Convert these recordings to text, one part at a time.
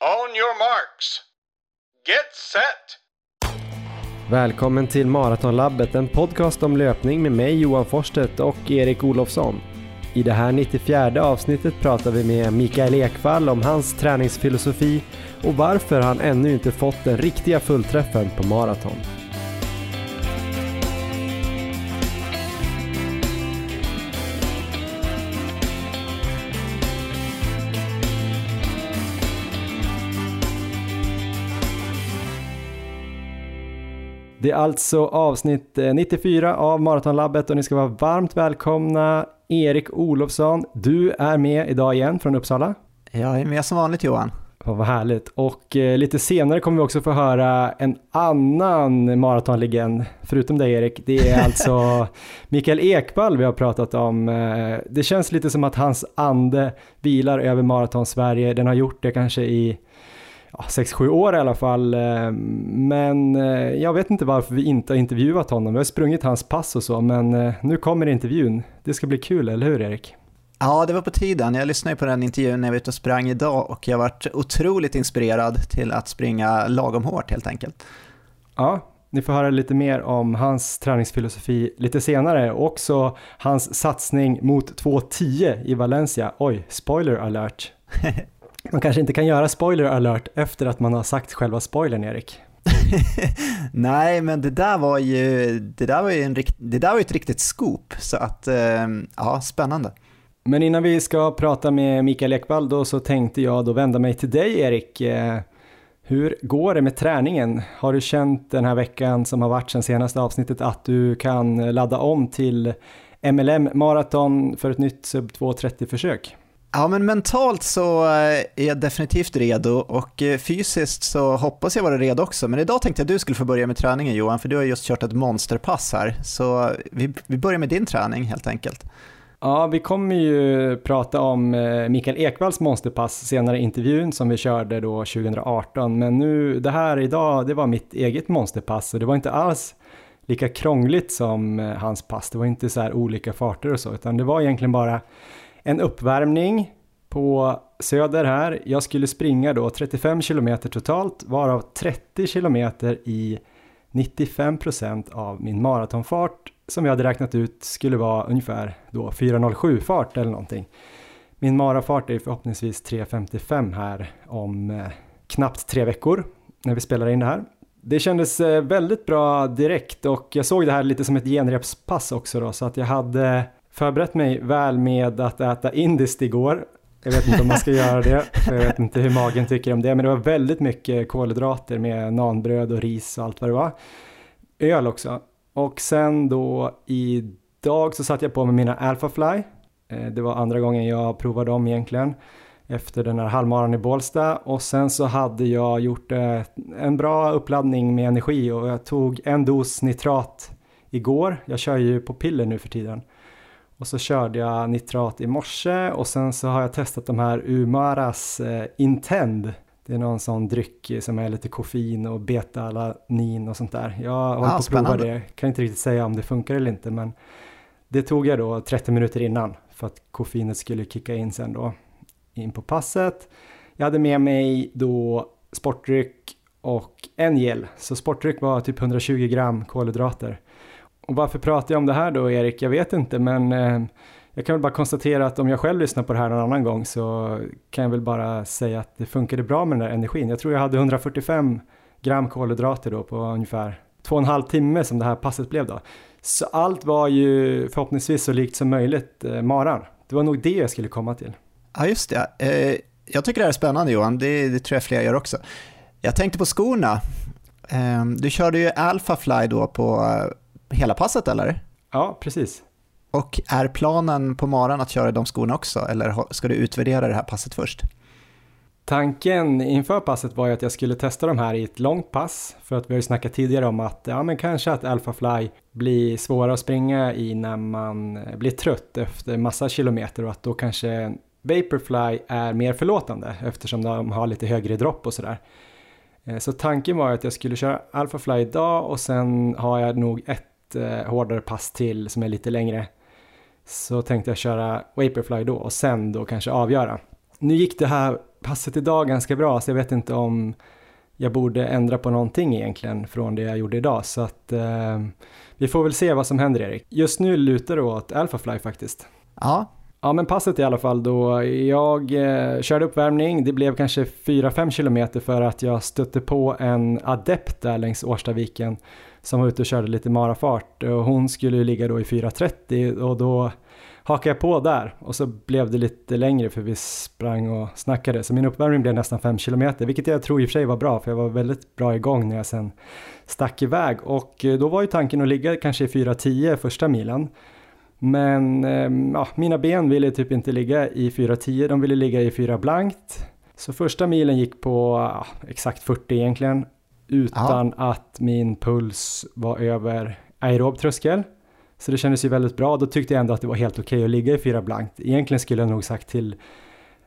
On your marks. Get set! Välkommen till Maratonlabbet, en podcast om löpning med mig Johan Forsstedt och Erik Olofsson. I det här 94 avsnittet pratar vi med Mikael Ekvall om hans träningsfilosofi och varför han ännu inte fått den riktiga fullträffen på maraton. Det är alltså avsnitt 94 eh, av Maratonlabbet och ni ska vara varmt välkomna Erik Olofsson. Du är med idag igen från Uppsala. Jag är med som vanligt Johan. Ja, vad härligt. Och eh, lite senare kommer vi också få höra en annan maratonlegend, förutom dig Erik. Det är alltså Mikael Ekvall vi har pratat om. Eh, det känns lite som att hans ande vilar över Maraton Sverige. Den har gjort det kanske i ja, 6-7 år i alla fall. Eh, men eh, jag vet inte varför vi inte har intervjuat honom. Vi har sprungit hans pass och så, men eh, nu kommer intervjun. Det ska bli kul, eller hur Erik? Ja, det var på tiden. Jag lyssnade på den intervjun när jag var ute och sprang idag och jag varit otroligt inspirerad till att springa lagom hårt helt enkelt. Ja, ni får höra lite mer om hans träningsfilosofi lite senare och också hans satsning mot 2.10 i Valencia. Oj, spoiler alert. Man kanske inte kan göra spoiler alert efter att man har sagt själva spoilern, Erik. Nej, men det där var ju, det där var ju, en, det där var ett riktigt scoop, så att, eh, ja, spännande. Men innan vi ska prata med Mikael Ekvall då så tänkte jag då vända mig till dig Erik. Eh, hur går det med träningen? Har du känt den här veckan som har varit sedan senaste avsnittet att du kan ladda om till MLM maraton för ett nytt sub 2.30 försök? Ja, men mentalt så eh, är jag definitivt redo och eh, fysiskt så hoppas jag vara redo också. Men idag tänkte jag att du skulle få börja med träningen Johan, för du har just kört ett monsterpass här. Så vi, vi börjar med din träning helt enkelt. Ja, vi kommer ju prata om eh, Mikael Ekvalls monsterpass senare i intervjun som vi körde då 2018. Men nu, det här idag, det var mitt eget monsterpass och det var inte alls lika krångligt som hans pass. Det var inte så här olika farter och så, utan det var egentligen bara en uppvärmning på Söder här. Jag skulle springa då 35 km totalt, varav 30 km i 95% av min maratonfart som jag hade räknat ut skulle vara ungefär då 4.07 fart eller någonting. Min marafart är förhoppningsvis 3.55 här om eh, knappt tre veckor när vi spelar in det här. Det kändes eh, väldigt bra direkt och jag såg det här lite som ett genrepspass också då så att jag hade förberett mig väl med att äta indiskt igår. Jag vet inte om man ska göra det, för jag vet inte hur magen tycker om det, men det var väldigt mycket kolhydrater med nanbröd och ris och allt vad det var. Öl också. Och sen då idag så satte jag på mig mina Alphafly. Eh, det var andra gången jag provade dem egentligen efter den här halvmaran i Bålsta och sen så hade jag gjort eh, en bra uppladdning med energi och jag tog en dos nitrat igår. Jag kör ju på piller nu för tiden och så körde jag nitrat i morse och sen så har jag testat de här Umaras eh, Intend. Det är någon sån dryck som är lite koffein och beta-alanin och sånt där. Jag har ah, på prova det, kan inte riktigt säga om det funkar eller inte men det tog jag då 30 minuter innan för att koffeinet skulle kicka in sen då in på passet. Jag hade med mig då sportdryck och en gel, så sportdryck var typ 120 gram kolhydrater. Och varför pratar jag om det här då Erik? Jag vet inte men eh, jag kan väl bara konstatera att om jag själv lyssnar på det här någon annan gång så kan jag väl bara säga att det funkade bra med den där energin. Jag tror jag hade 145 gram kolhydrater då på ungefär två och en halv timme som det här passet blev då. Så allt var ju förhoppningsvis så likt som möjligt eh, maran. Det var nog det jag skulle komma till. Ja, just det. Eh, jag tycker det här är spännande Johan, det, det tror jag fler gör också. Jag tänkte på skorna. Eh, du körde ju Alphafly då på hela passet eller? Ja, precis. Och är planen på maran att köra de skorna också eller ska du utvärdera det här passet först? Tanken inför passet var ju att jag skulle testa de här i ett långt pass för att vi har ju snackat tidigare om att ja men kanske att Alphafly blir svårare att springa i när man blir trött efter massa kilometer och att då kanske Vaporfly är mer förlåtande eftersom de har lite högre dropp och sådär. Eh, så tanken var att jag skulle köra Alphafly idag och sen har jag nog ett eh, hårdare pass till som är lite längre. Så tänkte jag köra Vaporfly då och sen då kanske avgöra. nu gick det här passet idag ganska bra, så jag vet inte om jag borde ändra på någonting egentligen från det jag gjorde idag. Så att eh, vi får väl se vad som händer Erik. Just nu lutar det åt Alphafly faktiskt. Ja. Ja men passet i alla fall då. Jag eh, körde uppvärmning, det blev kanske 4-5 kilometer för att jag stötte på en adept där längs Årstaviken som var ute och körde lite marafart. Och hon skulle ju ligga då i 4.30 och då hakade jag på där. Och så blev det lite längre för vi sprang och snackade. Så min uppvärmning blev nästan 5 km vilket jag tror i och för sig var bra för jag var väldigt bra igång när jag sen stack iväg. Och eh, då var ju tanken att ligga kanske i 4.10 första milen. Men ehm, ja, mina ben ville typ inte ligga i 4.10, de ville ligga i 4 blankt. Så första milen gick på ja, exakt 40 egentligen utan ja. att min puls var över aerob tröskel. Så det kändes ju väldigt bra. Då tyckte jag ändå att det var helt okej okay att ligga i fyra blankt. Egentligen skulle jag nog sagt till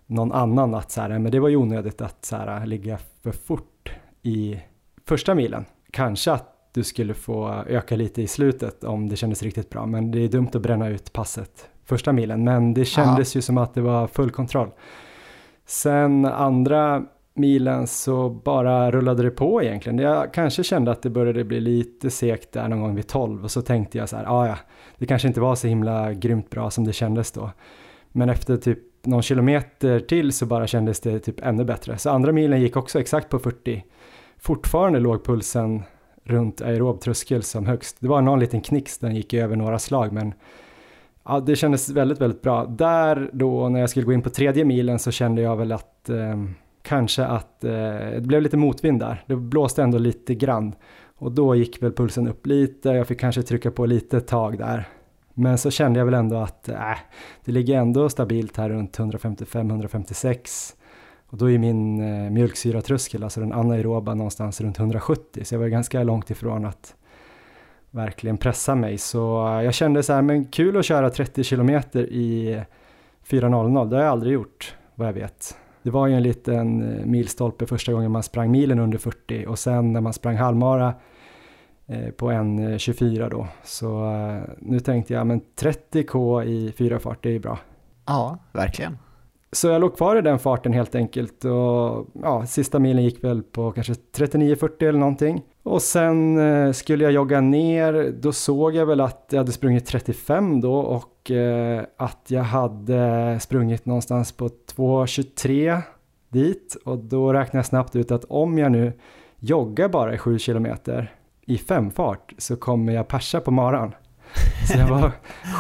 någon annan att så här, men det var ju onödigt att så här, ligga för fort i första milen. Kanske att du skulle få öka lite i slutet om det kändes riktigt bra, men det är dumt att bränna ut passet första milen. Men det kändes ja. ju som att det var full kontroll. Sen andra milen så bara rullade det på egentligen. Jag kanske kände att det började bli lite segt där någon gång vid 12 och så tänkte jag så här, ah, ja, det kanske inte var så himla grymt bra som det kändes då. Men efter typ någon kilometer till så bara kändes det typ ännu bättre. Så andra milen gick också exakt på 40. Fortfarande låg pulsen runt aerob tröskel som högst. Det var någon liten knix, den gick över några slag men ja, det kändes väldigt, väldigt bra. Där då när jag skulle gå in på tredje milen så kände jag väl att eh, kanske att eh, det blev lite motvind där. Det blåste ändå lite grann och då gick väl pulsen upp lite. Jag fick kanske trycka på lite ett tag där. Men så kände jag väl ändå att äh, det ligger ändå stabilt här runt 155-156. Och då är min eh, mjölksyratröskel, alltså den anaeroba, någonstans runt 170. Så jag var ganska långt ifrån att verkligen pressa mig. Så jag kände så här, men kul att köra 30 kilometer i 4.00. Det har jag aldrig gjort, vad jag vet. Det var ju en liten eh, milstolpe första gången man sprang milen under 40 och sen när man sprang halvmara eh, på en 24 då. Så eh, nu tänkte jag, men 30k i fyra fart, det är ju bra. Ja, verkligen. Så jag låg kvar i den farten helt enkelt och ja, sista milen gick väl på kanske 39-40 eller någonting. Och sen eh, skulle jag jogga ner, då såg jag väl att jag hade sprungit 35 då och eh, att jag hade sprungit någonstans på 2.23 dit och då räknade jag snabbt ut att om jag nu joggar bara i 7 kilometer i femfart så kommer jag persa på maran. Så jag var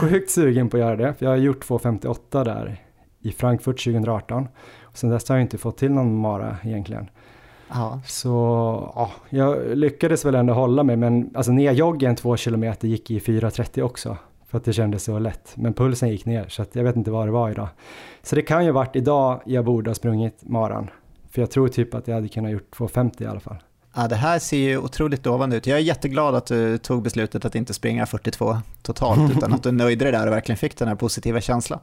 sjukt sugen på att göra det, för jag har gjort 2.58 där i Frankfurt 2018. Och sen dess har jag inte fått till någon mara egentligen. Ja. Så ja, jag lyckades väl ändå hålla mig, men alltså nerjoggen två kilometer gick i 4.30 också. För att det kändes så lätt. Men pulsen gick ner, så jag vet inte vad det var idag. Så det kan ju varit idag jag borde ha sprungit maran. För jag tror typ att jag hade kunnat gjort 2.50 i alla fall. Ja, det här ser ju otroligt lovande ut. Jag är jätteglad att du tog beslutet att inte springa 42 totalt, utan att du nöjde dig där och verkligen fick den här positiva känslan.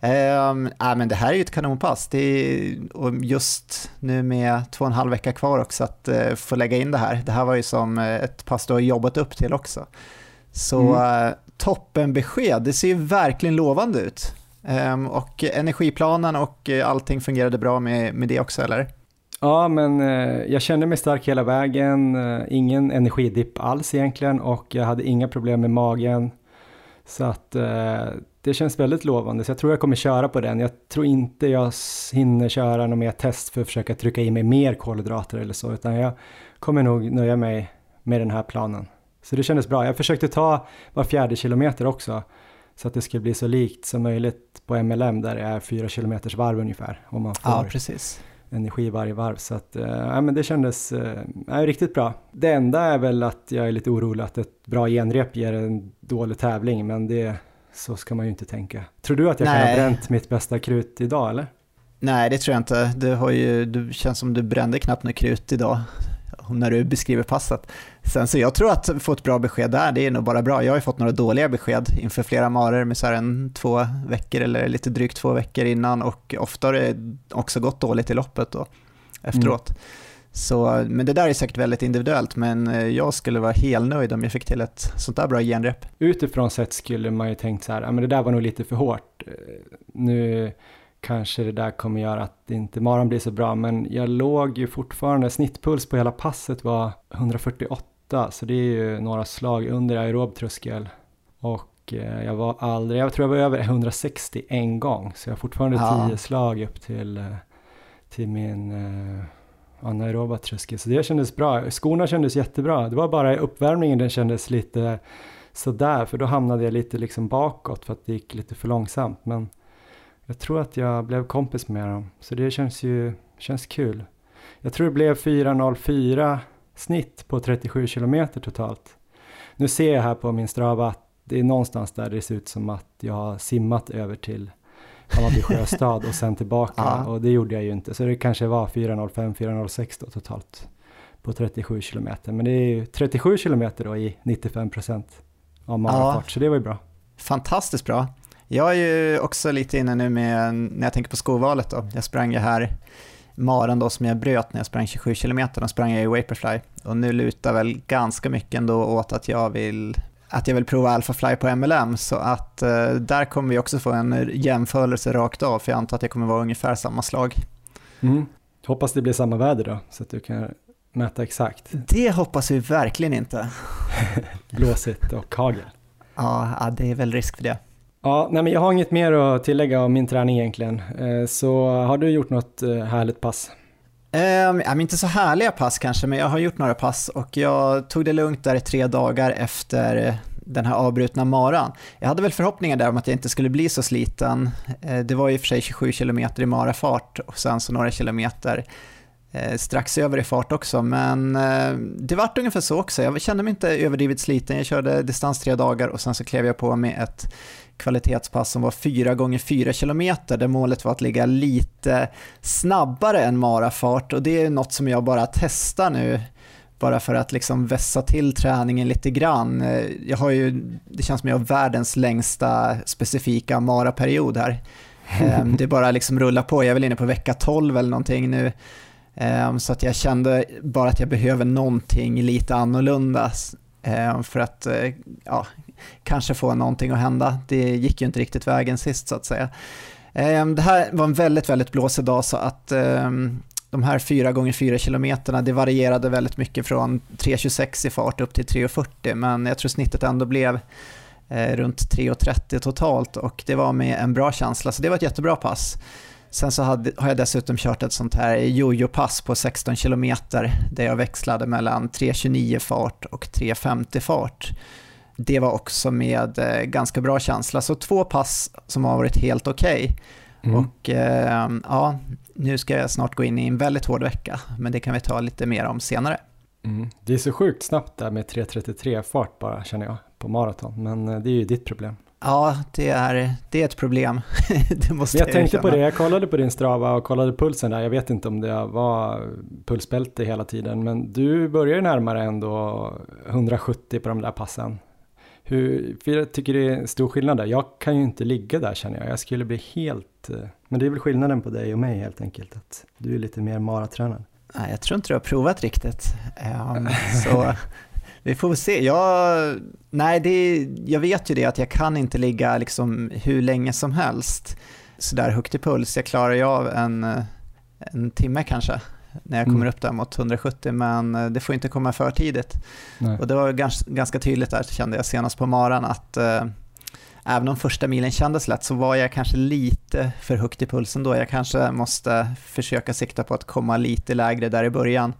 Um, äh, men det här är ju ett kanonpass. Det är, och just nu med två och en halv vecka kvar också att uh, få lägga in det här. Det här var ju som uh, ett pass du har jobbat upp till också. Så mm. uh, toppenbesked, det ser ju verkligen lovande ut. Um, och energiplanen och allting fungerade bra med, med det också eller? Ja, men jag kände mig stark hela vägen, ingen energidipp alls egentligen och jag hade inga problem med magen. Så att det känns väldigt lovande, så jag tror jag kommer köra på den. Jag tror inte jag hinner köra något mer test för att försöka trycka i mig mer kolhydrater eller så, utan jag kommer nog nöja mig med den här planen. Så det kändes bra. Jag försökte ta var fjärde kilometer också, så att det skulle bli så likt som möjligt på MLM där det är fyra kilometers varv ungefär. Och man får ja, precis. Energi varje varv. Så att, äh, men det kändes äh, riktigt bra. Det enda är väl att jag är lite orolig att ett bra genrep ger en dålig tävling, men det så ska man ju inte tänka. Tror du att jag Nej. kan ha bränt mitt bästa krut idag eller? Nej, det tror jag inte. Du, har ju, du känns som du brände knappt något krut idag när du beskriver passet. Sen så jag tror att få ett bra besked där, det är nog bara bra. Jag har ju fått några dåliga besked inför flera marer med så här en två veckor eller lite drygt två veckor innan och ofta har det också gått dåligt i loppet då efteråt. Mm. Så, men det där är säkert väldigt individuellt, men eh, jag skulle vara helt nöjd om jag fick till ett sånt där bra genrep. Utifrån sett skulle man ju tänkt så här, men det där var nog lite för hårt. Eh, nu kanske det där kommer göra att inte maran blir så bra, men jag låg ju fortfarande, snittpuls på hela passet var 148, så det är ju några slag under aerob tröskel. Och eh, jag var aldrig, jag tror jag var över 160 en gång, så jag har fortfarande Ja. 10 slag upp till, eh, till min eh, anaeroba tröskel. Så det kändes bra. Skorna kändes jättebra. Det var bara i uppvärmningen den kändes lite sådär, för då hamnade jag lite liksom bakåt för att det gick lite för långsamt. Men jag tror att jag blev kompis med dem, så det känns ju känns kul. Jag tror det blev 4.04 snitt på 37 kilometer totalt. Nu ser jag här på min Strava att det är någonstans där det ser ut som att jag har simmat över till Hammarby sjöstad och sen tillbaka Ja. och det gjorde jag ju inte. Så det kanske var 4.05, 4.06 då totalt på 37 kilometer. Men det är ju 37 kilometer då i 95 procent av marafart, så det var ju bra. Fantastiskt bra. Jag är ju också lite inne nu med, när jag tänker på skovalet då. Jag sprang ju här maran då som jag bröt när jag sprang 27 km, då sprang jag i Vaporfly. Och nu lutar väl ganska mycket ändå åt att jag vill att jag vill prova Alphafly på MLM, så att eh, där kommer vi också få en jämförelse rakt av, för jag antar att det kommer vara ungefär samma slag. Mm. Hoppas det blir samma väder då, så att du kan mäta exakt. Det hoppas vi verkligen inte. Blåsigt och hagel. Ja, ja, det är väl risk för det. Ja, nej men jag har inget mer att tillägga om min träning egentligen. Eh, så har du gjort något eh, härligt pass? Um, inte så härliga pass kanske, men jag har gjort några pass och jag tog det lugnt där i tre dagar efter den här avbrutna maran. Jag hade väl förhoppningar där om att jag inte skulle bli så sliten. Eh, det var i och för sig 27 km i marafart och sen så några kilometer strax över i fart också, men det vart ungefär så också. Jag kände mig inte överdrivet sliten. Jag körde distans tre dagar och sen så klev jag på med ett kvalitetspass som var 4 gånger 4 kilometer där målet var att ligga lite snabbare än marafart och det är något som jag bara testar nu bara för att liksom vässa till träningen lite grann. Jag har ju, det känns som jag har världens längsta specifika maraperiod här. Ehm, Det är bara liksom rulla på, jag är väl inne på vecka 12 eller någonting nu. Ehm, Så att jag kände bara att jag behöver någonting lite annorlunda ehm, för att eh, ja, kanske få någonting att hända. Det gick ju inte riktigt vägen sist så att säga. Ehm, det här var en väldigt, väldigt blåsig dag så att ehm, de här 4 gånger 4 kilometerna, det varierade väldigt mycket från 3.26 i fart upp till 3.40 men jag tror snittet ändå blev eh, runt 3.30 totalt och det var med en bra känsla så det var ett jättebra pass. Sen så hade, har jag dessutom kört ett sånt här jojo-pass på 16 kilometer där jag växlade mellan 3.29 fart och 3.50 fart. Det var också med eh, ganska bra känsla, så två pass som har varit helt okej. Mm. Och eh, ja, nu ska jag snart gå in i en väldigt hård vecka, men det kan vi ta lite mer om senare. Mm. Det är så sjukt snabbt där med 3.33 fart bara känner jag på maraton, men eh, det är ju ditt problem. Ja, det är, det är ett problem. det måste Men jag tänkte på erkänna. det, jag kollade på din Strava och kollade pulsen där, jag vet inte om det var pulsbälte hela tiden, men du börjar närmare ändå 170 på de där passen. Hur, för jag tycker det är stor skillnad där, jag kan ju inte ligga där känner jag, jag skulle bli helt, eh, men det är väl skillnaden på dig och mig helt enkelt, att du är lite mer maratränad. Nej, jag tror inte du har provat riktigt. Ehm, så vi får väl se. Jag, nej, det, jag vet ju det att jag kan inte ligga liksom hur länge som helst sådär högt i puls. Jag klarar ju av en, eh, en timme kanske när jag kommer Mm. upp där mot 170 men eh, det får inte komma för tidigt. Nej. Och det var ganska, ganska tydligt där kände jag senast på maran att eh, även om första milen kändes lätt så var jag kanske lite för högt i pulsen då. Jag kanske måste försöka sikta på att komma lite lägre där i början.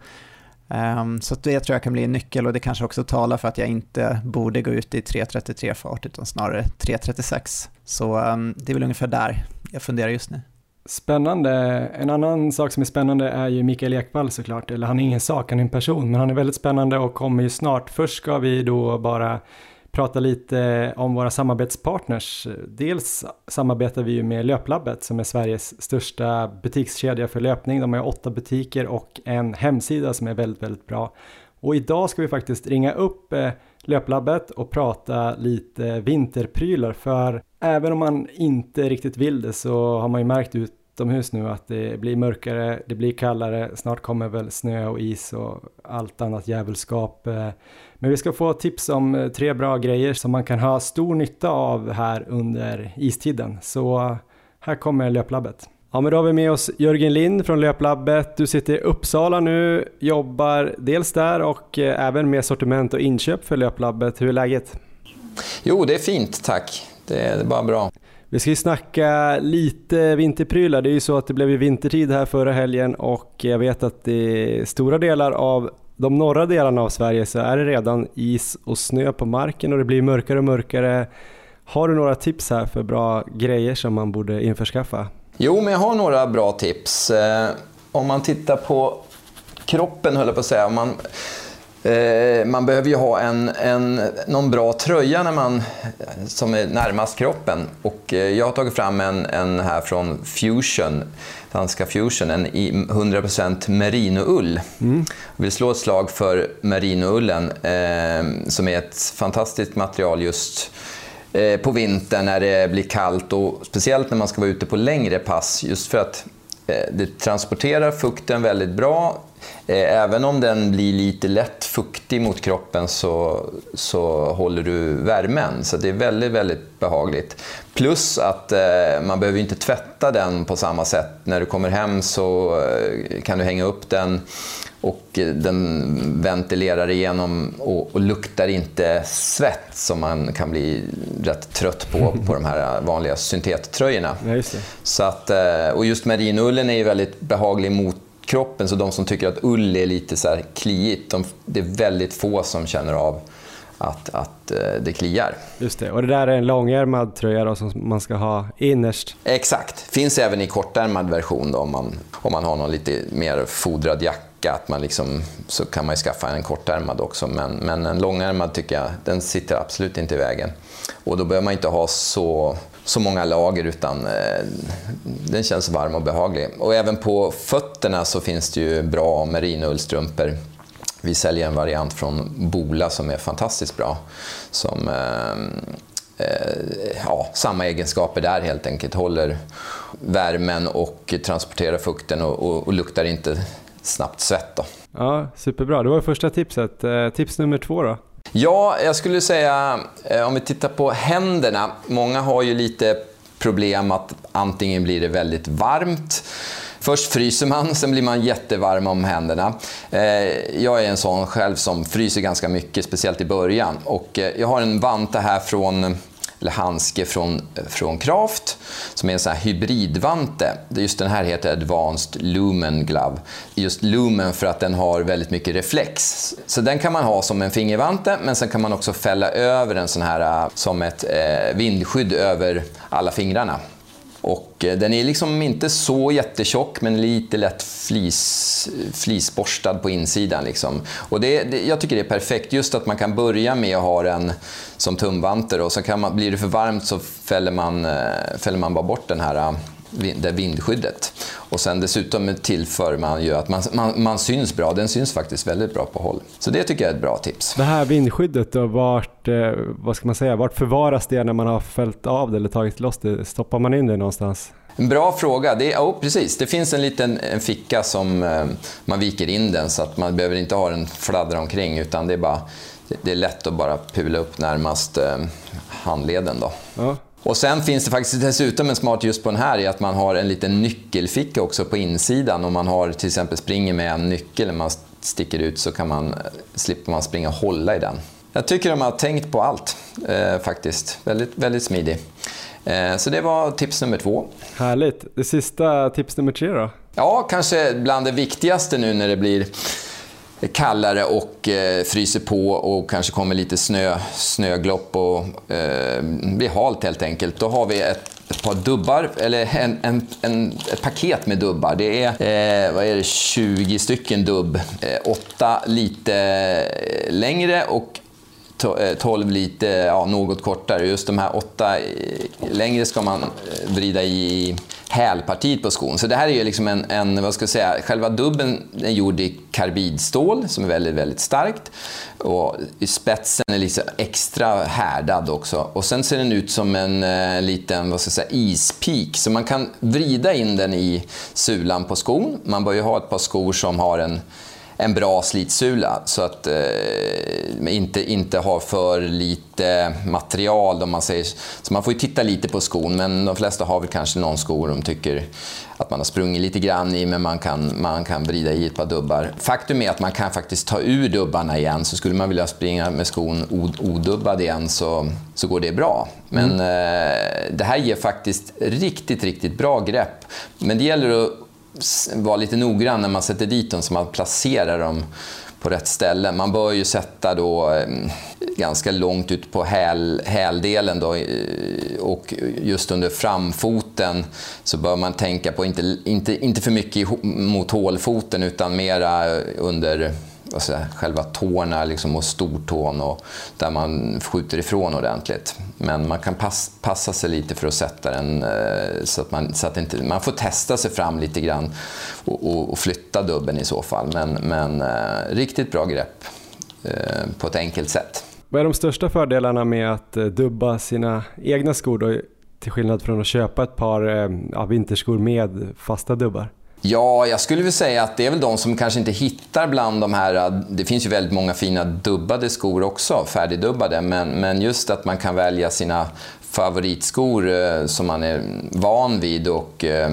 Ehm, så det tror jag kan bli en nyckel och det kanske också talar för att jag inte borde gå ut i 3.33 fart utan snarare 3.36. Så ehm, det är väl ungefär där jag funderar just nu. Spännande. En annan sak som är spännande är ju Mikael Ekvall såklart. Eller han är ingen sak, han är en person. Men han är väldigt spännande och kommer ju snart. Först ska vi då bara prata lite om våra samarbetspartners. Dels samarbetar vi ju med Löplabbet som är Sveriges största butikskedja för löpning. De har åtta butiker och en hemsida som är väldigt, väldigt bra. Och idag ska vi faktiskt ringa upp eh, Löplabbet och prata lite vinterprylar för även om man inte riktigt vill det så har man ju märkt utomhus nu att det blir mörkare, det blir kallare, snart kommer väl snö och is och allt annat djävulskap. Eh, men vi ska få tips om eh, tre bra grejer som man kan ha stor nytta av här under istiden. Så eh, Här kommer Löplabbet. Ja, men då har vi med oss Jörgen Lind från Löplabbet. Du sitter i Uppsala nu, jobbar dels där och eh, även med sortiment och inköp för Löplabbet. Hur är läget? Jo, det är fint, tack. Det är bara bra. Vi ska ju snacka lite vinterprylar. Det är ju så att det blev vintertid här förra helgen och jag vet att i stora delar av de norra delarna av Sverige så är det redan is och snö på marken och det blir mörkare och mörkare. Har du några tips här för bra grejer som man borde införskaffa? Jo, men jag har några bra tips. Eh, om man tittar på kroppen, höll jag på att säga. Man, eh, man behöver ju ha en, en, någon bra tröja när man, som är närmast kroppen. Och, eh, jag har tagit fram en, en här från Fusion, danska Fusion, en i 100% merinoull. Mm. Jag vill slå ett slag för merinoullen, eh, som är ett fantastiskt material just Eh, på vintern när det blir kallt och speciellt när man ska vara ute på längre pass just för att eh, det transporterar fukten väldigt bra. Eh, även om den blir lite lätt fuktig mot kroppen så, så håller du värmen. Så det är väldigt, väldigt behagligt. Plus att man behöver inte tvätta den på samma sätt. När du kommer hem så kan du hänga upp den och den ventilerar igenom och, och, luktar inte svett som man kan bli rätt trött på på de här vanliga syntettröjorna. Ja, just Så att, eh, och just merinullen är ju väldigt behaglig mot kroppen så de som tycker att ull är lite så här kliigt, de, det är väldigt få som känner av att, att eh, det kliar. Just det, och det där är en långärmad tröja då, som man ska ha innerst? Exakt, finns även i kortärmad version då, om, man, om man har någon lite mer fodrad jacka jacka, att man liksom, så kan man ju skaffa en kortärmad också. Men, men en långärmad tycker jag, den sitter absolut inte i vägen. Och då behöver man inte ha så, så många lager utan eh, den känns varm och behaglig. Och även på fötterna så finns det ju bra merinoullstrumpor. Vi säljer en variant från Bola som är fantastiskt bra. Som, eh, eh, ja, samma egenskaper där helt enkelt. Håller värmen och transporterar fukten och, och, och luktar inte snabbt svett. Då. Ja, superbra. Det var första tipset. Eh, tips nummer två då? Ja, jag skulle säga eh, om vi tittar på händerna. Många har ju lite problem att antingen blir det väldigt varmt Först fryser man, sen blir man jättevarm om händerna. Eh, jag är en sån själv som fryser ganska mycket, speciellt i början. Och jag har en vante här från eller handske från, från Kraft som är en sån här hybridvante. Just den här heter Advanced Lumen Glove. Just Lumen för att den har väldigt mycket reflex. Så den kan man ha som en fingervante men sen kan man också fälla över en sån här eh, som ett eh, vindskydd över alla fingrarna. Och eh, den är liksom inte så jättetjock, men lite lätt flis, flisborstad på insidan. Liksom. Och det, det, jag tycker det är perfekt, just att man kan börja med att ha den som tumvanter och så kan man, blir det för varmt så fäller man, eh, fäller man bara bort den här eh, det vindskyddet. Och sen dessutom tillför man ju att man, man, man, syns bra. Den syns faktiskt väldigt bra på håll. Så det tycker jag är ett bra tips. Det här vindskyddet då, vart, eh, vad ska man säga, vart förvaras det när man har fällt av det eller tagit loss det? Stoppar man in det någonstans? En bra fråga. Det, oh, precis. Det finns en liten en ficka som eh, man viker in den så att man behöver inte ha den fladdra omkring utan det är, bara, det, det är lätt att bara pula upp närmast eh, handleden. Då. Ja. Och sen finns det faktiskt dessutom en smart just på den här i att man har en liten nyckelficka också på insidan. Om man har till exempel springer med en nyckel när man sticker ut så kan man, slipper man springa och hålla i den. Jag tycker de har tänkt på allt eh, faktiskt. Väldigt, väldigt smidig. Eh, så det var tips nummer två. Härligt. Det sista tips nummer tre då? Ja, kanske bland det viktigaste nu när det blir kallare och eh, fryser på och kanske kommer lite snö, snöglopp och eh, blir halt helt enkelt. Då har vi ett, ett par dubbar, eller en, en, en, ett paket med dubbar. Det är, eh, vad är det, 20 stycken dubb. Eh, åtta lite eh, längre och 12 eh, lite ja, något kortare. Just de här åtta eh, längre ska man vrida i hälpartiet på skon. Så det här är ju liksom en, en, vad ska jag säga, själva dubben är gjord i karbidstål som är väldigt, väldigt starkt. Och spetsen är liksom extra härdad också. Och sen ser den ut som en eh, liten, vad ska jag säga, ispik. Så man kan vrida in den i sulan på skon. Man bör ju ha ett par skor som har en en bra slitsula så att eh, inte, inte ha för lite material. Om man säger. Så man får ju titta lite på skon, men de flesta har väl kanske någon sko de tycker att man har sprungit lite grann i, men man kan, man kan vrida i ett par dubbar. Faktum är att man kan faktiskt ta ur dubbarna igen, så skulle man vilja springa med skon odubbad igen så, så går det bra. Men mm. eh, det här ger faktiskt riktigt, riktigt bra grepp. Men det gäller att vara lite noggrann när man sätter dit dem så man placerar dem på rätt ställe. Man bör ju sätta då eh, ganska långt ut på häl, häldelen då, eh, och just under framfoten så bör man tänka på inte, inte, inte för mycket mot hålfoten utan mera under alltså, själva tårna liksom, och stortån och där man skjuter ifrån ordentligt. Men man kan pass, passa sig lite för att sätta den eh, så att, man, så att inte, man får testa sig fram lite grann och, och, och flytta dubben i så fall. Men, men eh, riktigt bra grepp eh, på ett enkelt sätt. Vad är de största fördelarna med att eh, dubba sina egna skor då, till skillnad från att köpa ett par eh, ja, vinterskor med fasta dubbar? Ja, jag skulle väl säga att det är väl de som kanske inte hittar bland de här... Äh, det finns ju väldigt många fina dubbade skor också, färdigdubbade. Men, men just att man kan välja sina favoritskor eh, som man är van vid. Och, eh,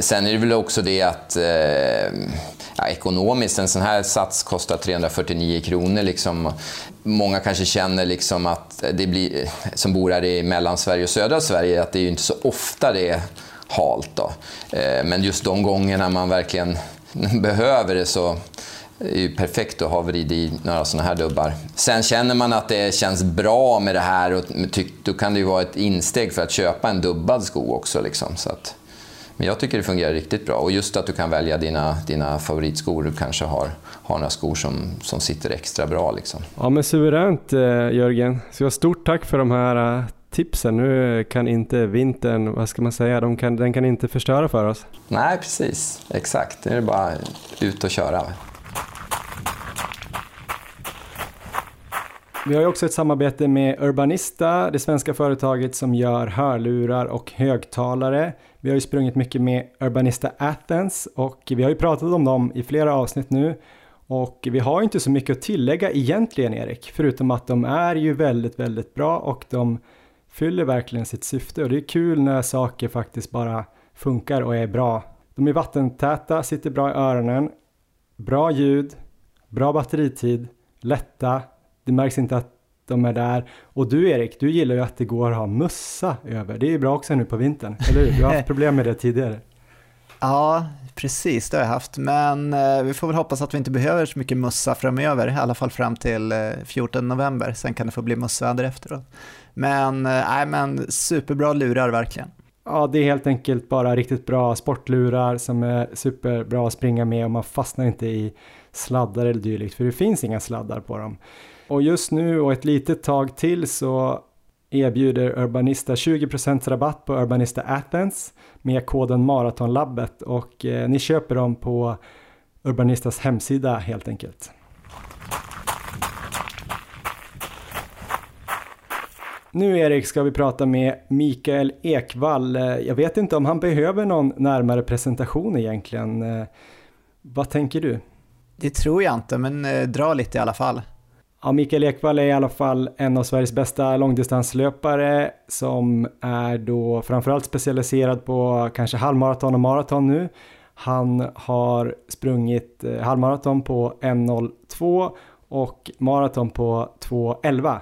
sen är det väl också det att eh, ja, ekonomiskt, en sån här sats kostar 349 kronor. Liksom. Många kanske känner liksom att det blir, som bor här i Mellansverige och södra Sverige, att det är ju inte så ofta det halt. Då. Eh, men just de gångerna man verkligen behöver det så är det ju perfekt att ha vrid i några sådana här dubbar. Sen känner man att det känns bra med det här och då kan det ju vara ett insteg för att köpa en dubbad sko också. Liksom. Så att, men jag tycker det fungerar riktigt bra. Och just att du kan välja dina, dina favoritskor. Du kanske har, har några skor som, som sitter extra bra. Liksom. Ja men suveränt eh, Jörgen. Så stort tack för de här eh, tipsen. Nu kan inte vintern, vad ska man säga, de kan, den kan inte förstöra för oss. Nej, precis. Exakt. Nu är det bara ut och köra. Vi har ju också ett samarbete med Urbanista, det svenska företaget som gör hörlurar och högtalare. Vi har ju sprungit mycket med Urbanista Athens och vi har ju pratat om dem i flera avsnitt nu. Och vi har inte så mycket att tillägga egentligen Erik, förutom att de är ju väldigt, väldigt bra och de fyller verkligen sitt syfte och det är kul när saker faktiskt bara funkar och är bra. De är vattentäta, sitter bra i öronen, bra ljud, bra batteritid, lätta, det märks inte att de är där. Och du Erik, du gillar ju att det går att ha mössa över. Det är ju bra också nu på vintern, eller hur? Du har haft problem med det tidigare. Ja, precis, det har jag haft. Men eh, vi får väl hoppas att vi inte behöver så mycket mössa framöver, i alla fall fram till eh, 14 november. Sen kan det få bli mössväder efteråt. Men, äh, men superbra lurar verkligen. Ja, det är helt enkelt bara riktigt bra sportlurar som är superbra att springa med och man fastnar inte i sladdar eller dylikt, för det finns inga sladdar på dem. Och just nu och ett litet tag till så erbjuder Urbanista 20% rabatt på Urbanista Athens med koden Maratonlabbet och eh, ni köper dem på Urbanistas hemsida helt enkelt. Nu Erik ska vi prata med Mikael Ekvall. Eh, jag vet inte om han behöver någon närmare presentation egentligen. Eh, vad tänker du? Det tror jag inte, men eh, dra lite i alla fall. Ja, Mikael Ekvall är i alla fall en av Sveriges bästa långdistanslöpare som är då framförallt specialiserad på kanske halvmaraton och maraton nu. Han har sprungit halvmaraton på 1.02 och maraton på 2.11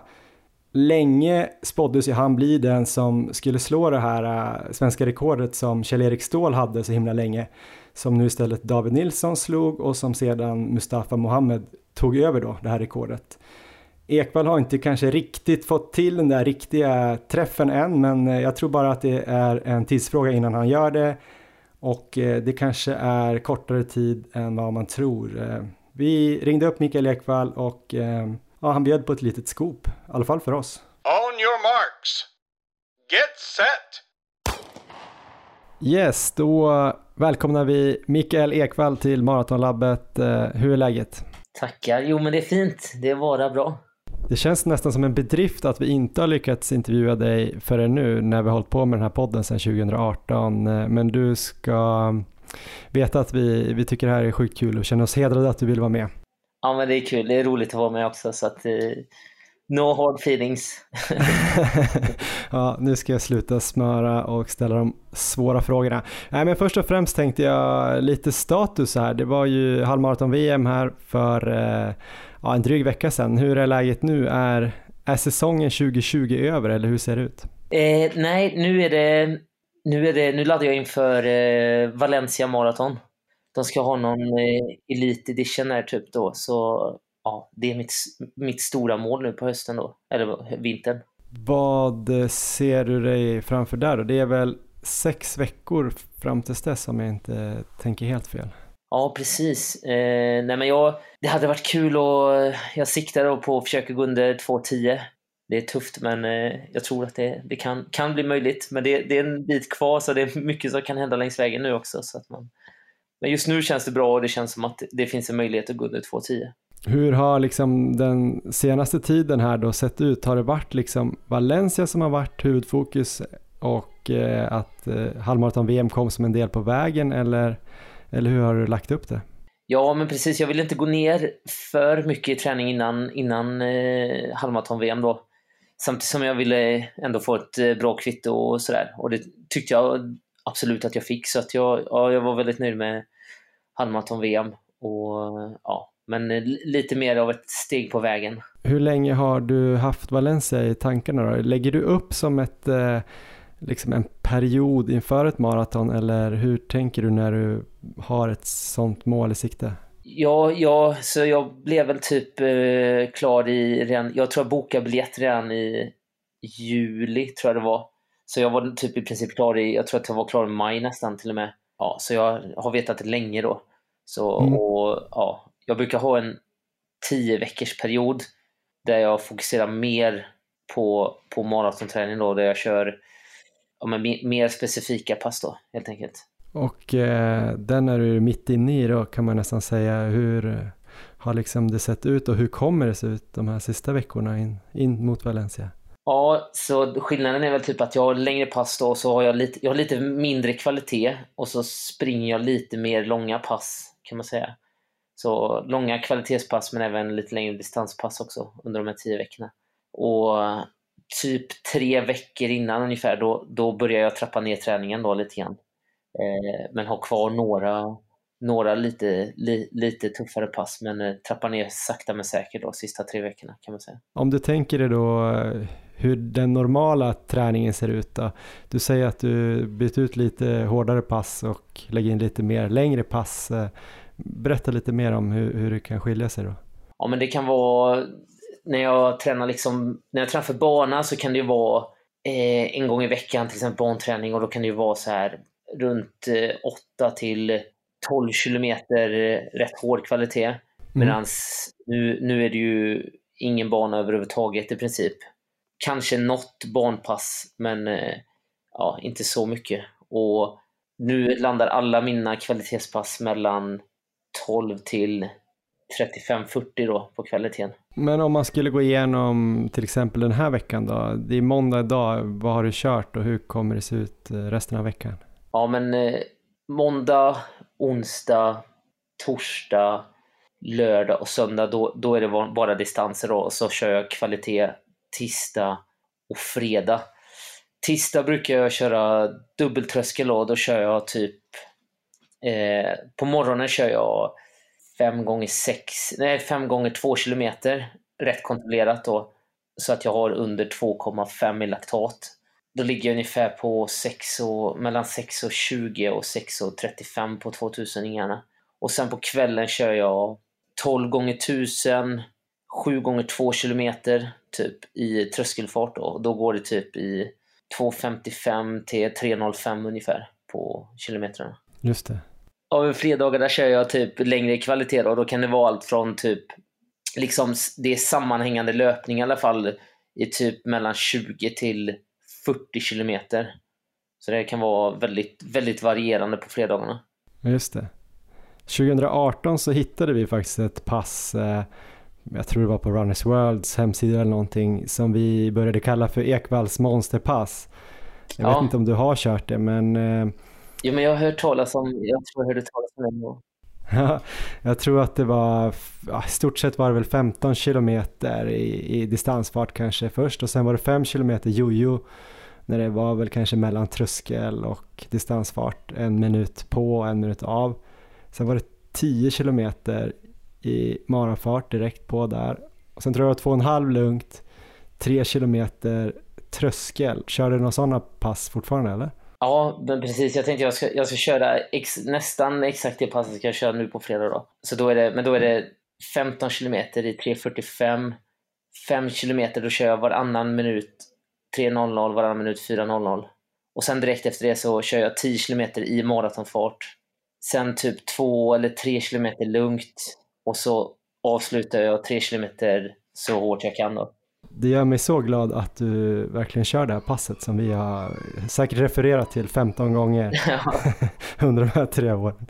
länge spåddes ju han bli den som skulle slå det här äh, svenska rekordet som Kjell-Erik Ståhl hade så himla länge. Som nu istället David Nilsson slog och som sedan Mustafa Mohamed tog över då det här rekordet. Ekvall har inte kanske riktigt fått till den där riktiga träffen än men äh, jag tror bara att det är en tidsfråga innan han gör det. Och äh, det kanske är kortare tid än vad man tror. Äh, vi ringde upp Mikael Ekvall och ja, han bjöd på ett litet scoop, i alla fall för oss. On your marks. Get set! Yes, då välkomnar vi Mikael Ekvall till Maratonlabbet. Eh, hur är läget? Tackar. Jo, men det är fint. Det är bara bra. Det känns nästan som en bedrift att vi inte har lyckats intervjua dig förrän nu när vi har hållit på med den här podden sedan 2018. Eh, men du ska veta att vi, vi tycker det här är sjukt kul och känner oss hedrade att du vill vara med. Ja, men det är kul. Det är roligt att vara med också. Så att, eh, no hard feelings. ja, nu ska jag sluta smöra och ställa de svåra frågorna. Nej, men först och främst tänkte jag lite status här. Det var ju halvmaraton-VM här för eh, ja, en dryg vecka sedan. Hur är läget nu? Är, är säsongen 2020 över eller hur ser det ut? Eh, nej, nu är det, nu är det, nu laddar jag inför eh, Valencia Marathon. De ska ha någon eh, Elite Edition här typ då, så ja, det är mitt, mitt stora mål nu på hösten då, eller vintern. Vad ser du dig framför där då? Det är väl sex veckor fram till dess om jag inte tänker helt fel. Ja, precis. Eh, nej, men jag, det hade varit kul och jag siktar då på att försöka gå under 2.10. Det är tufft, men eh, jag tror att det, det kan, kan bli möjligt. Men det, det, är en bit kvar, så det är mycket som kan hända längs vägen nu också. Så att man, men just nu känns det bra och det känns som att det finns en möjlighet att gå under 2.10. Hur har liksom den senaste tiden här då sett ut? Har det varit liksom Valencia som har varit huvudfokus och eh, att eh, halvmaraton-VM kom som en del på vägen eller, eller hur har du lagt upp det? Ja, men precis. Jag vill inte gå ner för mycket i träning innan, innan eh, halvmaraton-VM då. Samtidigt som jag ville ändå få ett eh, bra kvitto och sådär. Och det tyckte jag absolut att jag fick. Så att jag, ja, jag var väldigt nöjd med halvmaraton-VM. Och ja, men lite mer av ett steg på vägen. Hur länge har du haft Valencia i tankarna då? Lägger du upp som ett, eh, liksom en period inför ett maraton eller hur tänker du när du har ett sånt mål i sikte? Ja, ja så jag blev väl typ eh, klar i, redan, jag tror jag bokade biljett redan i juli, tror jag det var. Så jag var typ i princip klar i, jag tror att jag var klar i maj nästan till och med. Ja, så jag har vetat det länge då. Så, mm. och ja, jag brukar ha en tio veckors period där jag fokuserar mer på, på maratonträning då, där jag kör ja, men mer specifika pass då, helt enkelt. Och eh, den är du mitt inne i då, kan man nästan säga. Hur har liksom det sett ut och hur kommer det se ut de här sista veckorna in, in mot Valencia? Ja, så skillnaden är väl typ att jag har längre pass då, och så har jag lite, jag har lite mindre kvalitet och så springer jag lite mer långa pass, kan man säga. Så långa kvalitetspass men även lite längre distanspass också under de här tio veckorna. Och typ tre veckor innan ungefär, då, då börjar jag trappa ner träningen då lite grann. Eh, men har kvar några, några lite, li, lite tuffare pass, men eh, trappar ner sakta men säkert då, sista tre veckorna kan man säga. Om du tänker dig då eh, hur den normala träningen ser ut då? Du säger att du byter ut lite hårdare pass och lägger in lite mer längre pass. Berätta lite mer om hur, hur det kan skilja sig då. Ja, men det kan vara när jag tränar liksom, när jag tränar för bana så kan det ju vara eh, en gång i veckan till exempel banträning och då kan det ju vara så här runt eh, 8 till 12 kilometer eh, rätt hård kvalitet. Mm. Medan nu, nu är det ju ingen bana överhuvudtaget i princip. Kanske något banpass, men eh, ja, inte så mycket. Och nu landar alla mina kvalitetspass mellan 12 till 35-40 då på kvaliteten. Men om man skulle gå igenom till exempel den här veckan då? Det är måndag idag, vad har du kört och hur kommer det se ut eh, resten av veckan? Ja men eh, måndag, onsdag, torsdag, lördag och söndag då, då är det bara distanser då och så kör jag kvalitet tisdag och fredag. Tisdag brukar jag köra dubbeltröskel och då kör jag typ Eh, på morgonen kör jag 5 gånger 6, nej 5 gånger 2 kilometer rätt kontrollerat då. Så att jag har under 2,5 i laktat. Då ligger jag ungefär på 6 och, mellan 6,20 och 6,35 på 2000 ingarna. Och sen på kvällen kör jag 12 gånger 1000, 7 gånger 2 kilometer typ i tröskelfart då. Då går det typ i 2,55 till 3,05 ungefär på kilometrarna. Just det. Av fredagarna kör jag typ längre kvalitet och då kan det vara allt från typ liksom det är sammanhängande löpning i alla fall i typ mellan 20 till 40 kilometer. Så det kan vara väldigt, väldigt varierande på fredagarna. Just det. 2018 så hittade vi faktiskt ett pass, eh, jag tror det var på Runners Worlds hemsida eller någonting, som vi började kalla för Ekvalls monsterpass. Jag ja. vet inte om du har kört det, men eh, Jo, men jag har hört talas om, jag tror jag hörde talas om det. Ja, jag tror att det var, i stort sett var det väl 15 kilometer i, i distansfart kanske först och sen var det 5 kilometer jojo när det var väl kanske mellan tröskel och distansfart, en minut på och en minut av. Sen var det 10 kilometer i maratonfart direkt på där. Och sen tror jag det var två och en halv lugnt, 3 kilometer tröskel. Kör du några sådana pass fortfarande eller? Ja, men precis. Jag tänkte jag ska, jag ska köra ex, nästan exakt det passet ska jag köra nu på fredag då. Så då är det, men då är det 15 kilometer i 3.45. 5 kilometer, då kör jag varannan minut 3.00, varannan minut 4.00. Och sen direkt efter det så kör jag 10 kilometer i maratonfart. Sen typ 2 eller 3 kilometer lugnt. Och så avslutar jag 3 kilometer så hårt jag kan då. Det gör mig så glad att du verkligen kör det här passet som vi har säkert refererat till 15 gånger under de här tre åren.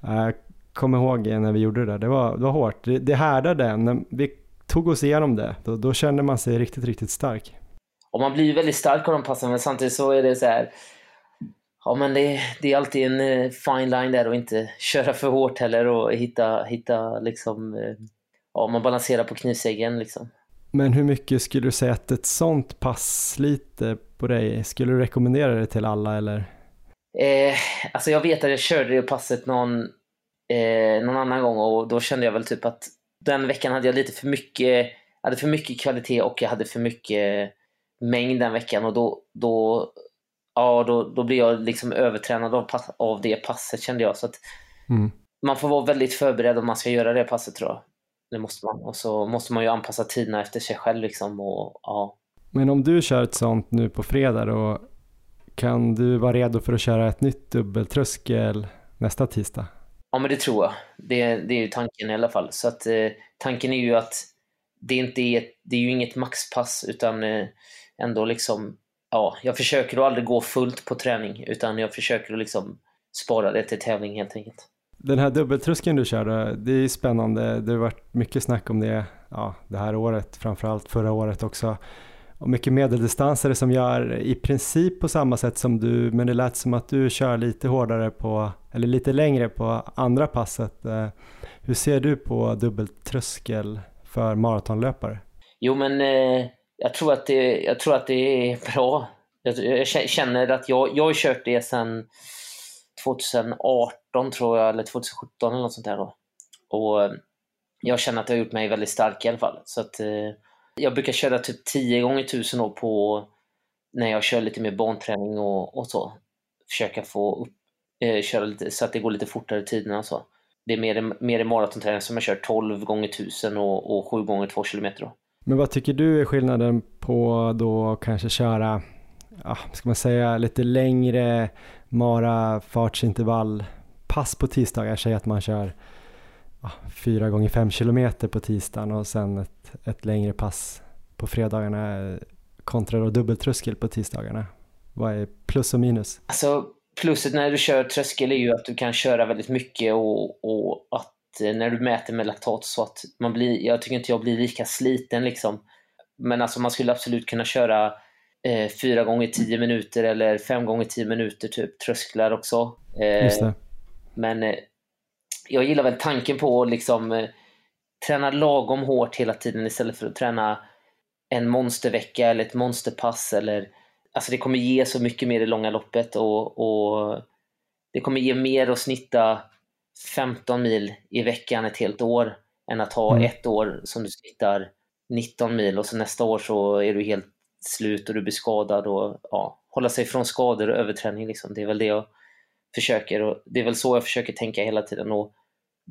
Jag kommer ihåg när vi gjorde det där, det var, det var hårt. Det, det härdade, när vi tog oss igenom det, då, då kände man sig riktigt, riktigt stark. Och man blir väldigt stark av de passen, men samtidigt så är det så här, Ja, men det, det, är alltid en eh, fine line där och inte köra för hårt heller och hitta, hitta liksom, eh, ja, man balanserar på knivsäggen liksom. Men hur mycket skulle du säga att ett sånt pass sliter på dig? Skulle du rekommendera det till alla eller? Eh, alltså jag vet att jag körde det passet någon, eh, någon annan gång och då kände jag väl typ att den veckan hade jag lite för mycket, hade för mycket kvalitet och jag hade för mycket mängd den veckan och då, då, ja, då, då blir jag liksom övertränad av, av det passet kände jag. Så att mm. Man får vara väldigt förberedd om man ska göra det passet tror jag. Det måste man. Och så måste man ju anpassa tiderna efter sig själv liksom. Och, ja. Men om du kör ett sånt nu på fredag då, kan du vara redo för att köra ett nytt dubbeltröskel nästa tisdag? Ja, men det tror jag. Det, det är ju tanken i alla fall. Så att eh, tanken är ju att det inte är, det är ju inget maxpass utan eh, ändå liksom, ja, jag försöker att aldrig gå fullt på träning utan jag försöker att liksom spara det till tävling helt enkelt. Den här dubbeltröskeln du körde, det är spännande. Det har varit mycket snack om det ja, det här året, framförallt förra året också. Och mycket medeldistansare som gör i princip på samma sätt som du, men det lät som att du kör lite hårdare på, eller lite längre på andra passet. Eh, hur ser du på dubbeltröskel för maratonlöpare? Jo, men eh, jag, tror att det, jag tror att det är bra. Jag, jag känner att jag, jag har kört det sedan 2018 tror jag, eller 2017 eller något sånt där då. Och eh, jag känner att det har gjort mig väldigt stark i alla fall. Så att, eh, jag brukar köra typ 10 gånger 1000 då på när jag kör lite mer banträning och, och så. Försöka få upp, eh, köra lite så att det går lite fortare tiderna och så. Det är mer, mer i maratonträning som jag kör 12 gånger 1000 och, och 7 gånger 2 km. Då. Men vad tycker du är skillnaden på då kanske köra, ja, ska man säga, lite längre mara fartsintervall pass på tisdagar, säg att man kör ja, 4 gånger 5 kilometer på tisdagen och sen ett, ett längre pass på fredagarna kontra då dubbeltröskel på tisdagarna. Vad är plus och minus? Alltså pluset när du kör tröskel är ju att du kan köra väldigt mycket och, och att när du mäter med laktat så att man blir, jag tycker inte jag blir lika sliten liksom. Men alltså man skulle absolut kunna köra eh, fyra gånger tio minuter eller fem gånger tio minuter typ trösklar också. Eh, men eh, jag gillar väl tanken på att liksom eh, träna lagom hårt hela tiden istället för att träna en monstervecka eller ett monsterpass eller alltså det kommer ge så mycket mer i långa loppet och, och det kommer ge mer att snitta 15 mil i veckan ett helt år än att ha mm. ett år som du snittar 19 mil och så nästa år så är du helt slut och du blir skadad och ja, hålla sig från skador och överträning. Liksom. Det är väl det jag försöker och det är väl så jag försöker tänka hela tiden. Och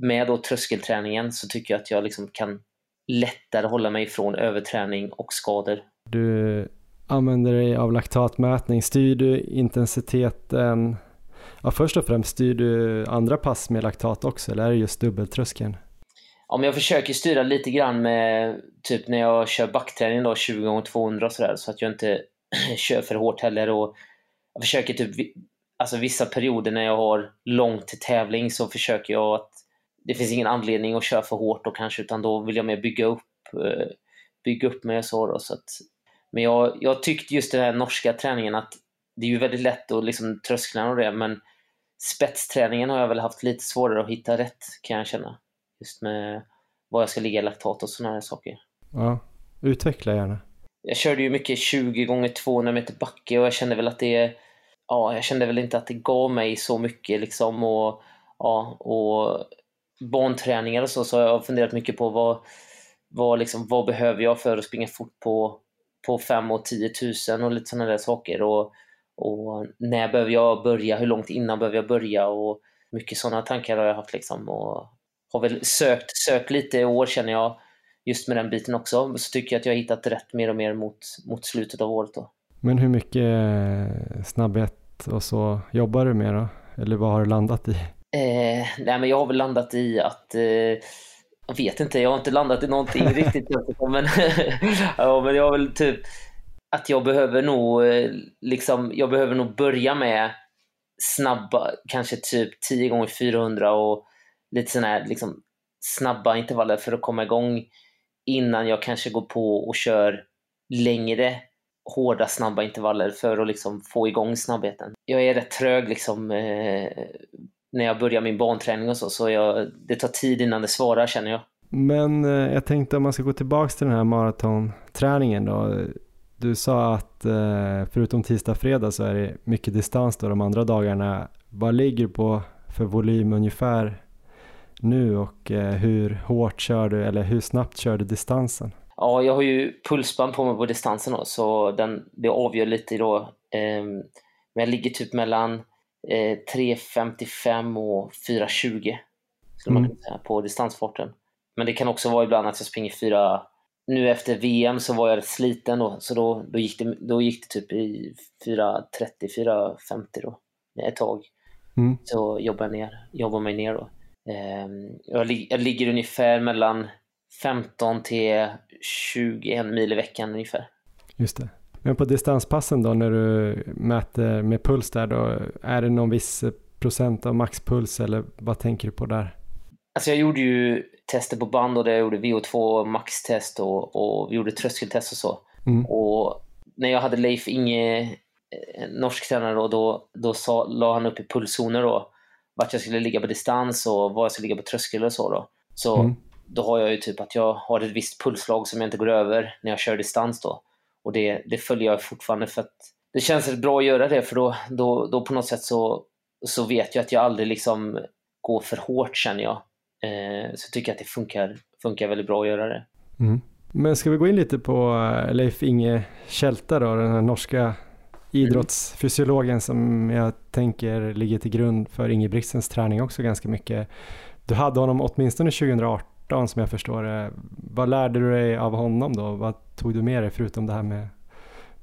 med då tröskelträningen så tycker jag att jag liksom kan lättare hålla mig ifrån överträning och skador. Du använder dig av laktatmätning. Styr du intensiteten? Ja, först och främst, styr du andra pass med laktat också eller är det just dubbeltröskeln? Ja, men jag försöker styra lite grann med typ när jag kör backträning då 20x200 och sådär så att jag inte kör för hårt heller. Och jag försöker typ, alltså vissa perioder när jag har långt till tävling så försöker jag att det finns ingen anledning att köra för hårt då kanske utan då vill jag mer bygga upp, eh, bygga upp mig och så. Då, så att, men jag, jag tyckte just den här norska träningen att det är ju väldigt lätt att liksom trösklarna och det men spetsträningen har jag väl haft lite svårare att hitta rätt kan jag känna. Just med var jag ska ligga i laktat och sådana här saker. Ja, utveckla gärna. Jag körde ju mycket 20 gånger 200 meter backe och jag kände väl att det ja, jag kände väl inte att det gav mig så mycket liksom och ja, och banträningar och så, så har jag funderat mycket på vad, vad, liksom, vad behöver jag för att springa fort på, på 5 och 10 000 och lite sådana där saker. Och, och när behöver jag börja? Hur långt innan behöver jag börja? Och mycket sådana tankar har jag haft liksom och har väl sökt, sökt lite i år känner jag just med den biten också. Så tycker jag att jag har hittat rätt mer och mer mot, mot slutet av året då. Men hur mycket eh, snabbhet och så jobbar du med då? Eller vad har du landat i? Eh, nej, men jag har väl landat i att eh, jag vet inte, jag har inte landat i någonting riktigt. Men, ja, men jag har väl typ att jag behöver nog eh, liksom, jag behöver nog börja med snabba, kanske typ 10 gånger 400 och lite sådana här liksom, snabba intervaller för att komma igång innan jag kanske går på och kör längre hårda snabba intervaller för att liksom få igång snabbheten. Jag är rätt trög liksom eh, när jag börjar min banträning och så, så jag, det tar tid innan det svarar känner jag. Men eh, jag tänkte om man ska gå tillbaka till den här maratonträningen då. Du sa att eh, förutom tisdag och fredag så är det mycket distans då de andra dagarna. Vad ligger du på för volym ungefär nu och eh, hur hårt kör du eller hur snabbt kör du distansen? Ja, jag har ju pulsband på mig på distansen då, så den, det avgör lite då. Eh, men jag ligger typ mellan eh, 3.55 och 4.20 skulle mm. man kunna säga på distansfarten. Men det kan också vara ibland att jag springer 4 nu efter VM så var jag sliten då, så då, då, gick, det, då gick det typ i 4.30, 4.50 då, ett tag. Mm. Så jobbade jag ner, jobbade mig ner då. Um, jag, jag, ligger ungefär mellan 15 till 21 mil i veckan ungefär. Just det. Men på distanspassen då när du mäter med puls där då, är det någon viss procent av maxpuls eller vad tänker du på där? Alltså jag gjorde ju tester på band och där jag gjorde VO2 maxtest och, och vi gjorde tröskeltest och så. Mm. Och när jag hade Leif Inge, eh, norsk tränare då, då, då sa, la han upp i pulszoner då vart jag skulle ligga på distans och var jag skulle ligga på tröskel och så då. Så mm. då har jag ju typ att jag har ett visst pulsslag som jag inte går över när jag kör distans då. Och det, det följer jag fortfarande för att det känns bra att göra det för då, då, då på något sätt så, så vet jag att jag aldrig liksom går för hårt känner jag. Eh, så tycker jag att det funkar, funkar väldigt bra att göra det. Mm. Men ska vi gå in lite på eh, Leif Inge Kälta då, den här norska idrottsfysiologen som jag tänker ligger till grund för Ingebrigtsens träning också ganska mycket. Du hade honom åtminstone 2018 som jag förstår det. Vad lärde du dig av honom då? Vad tog du med dig förutom det här med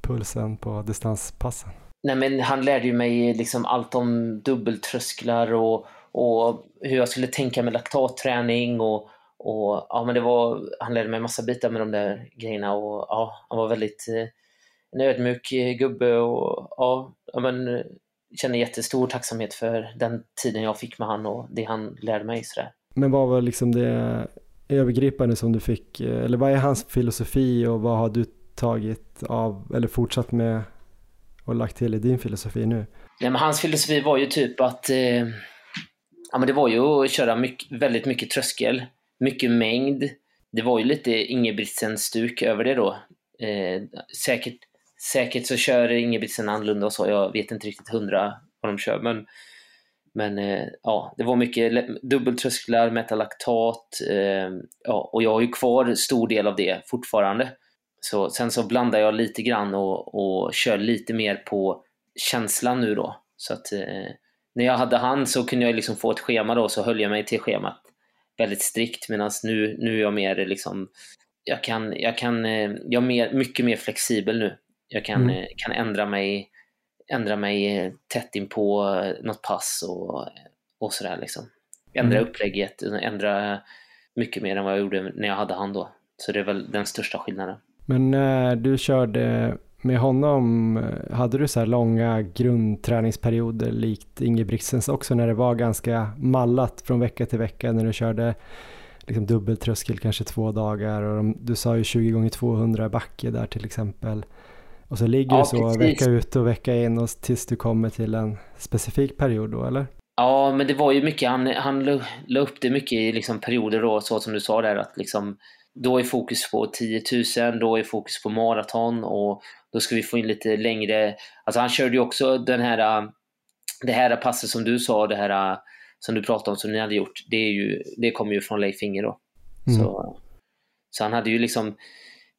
pulsen på distanspassen? Nej, men han lärde ju mig liksom allt om dubbeltrösklar och, och hur jag skulle tänka med laktatträning och, och ja, men det var, han lärde mig massa bitar med de där grejerna och ja, han var väldigt eh, en ödmjuk gubbe och ja, men, eh, känner jättestor tacksamhet för den tiden jag fick med han och det han lärde mig. Sådär. Men vad var liksom det övergripande som du fick, eh, eller vad är hans filosofi och vad har du tagit av eller fortsatt med och lagt till i din filosofi nu? Nej, men hans filosofi var ju typ att eh, ja, men det var ju att köra mycket, väldigt mycket tröskel, mycket mängd. Det var ju lite Ingebrigtsen-stuk över det då. Eh, säkert Säkert så kör Ingebrigtsen annorlunda och så. Jag vet inte riktigt hundra vad de kör. Men, men eh, ja, det var mycket dubbeltrösklar, metalaktat. Eh, ja, och jag har ju kvar stor del av det fortfarande. Så, sen så blandar jag lite grann och, och kör lite mer på känslan nu då. Så att eh, när jag hade han så kunde jag liksom få ett schema då, så höll jag mig till schemat väldigt strikt. Medan nu, nu är jag mer liksom, jag kan, jag kan, eh, jag är mer, mycket mer flexibel nu. Jag kan, mm. Eh, kan ändra mig ändra mig eh, tätt in på något pass och, och sådär liksom. Ändra mm. upplägget, ändra mycket mer än vad jag gjorde när jag hade han då. Så det är väl den största skillnaden. Men när du körde med honom, hade du så här långa grundträningsperioder likt Ingebrigtsens också när det var ganska mallat från vecka till vecka när du körde liksom dubbeltröskel kanske två dagar och de, du sa ju 20 gånger 200 backe där till exempel. Och så ligger ja, du så precis. vecka ut och vecka in och tills du kommer till en specifik period då, eller? Ja, men det var ju mycket, han, han la upp det mycket i liksom perioder då, så som du sa där, att liksom, då är fokus på 10 000, då är fokus på maraton och då ska vi få in lite längre, alltså han körde ju också den här, det här passet som du sa, det här som du pratade om som ni hade gjort, det, är ju, det kommer ju från Leif Inge då. Mm. Så, så han hade ju liksom,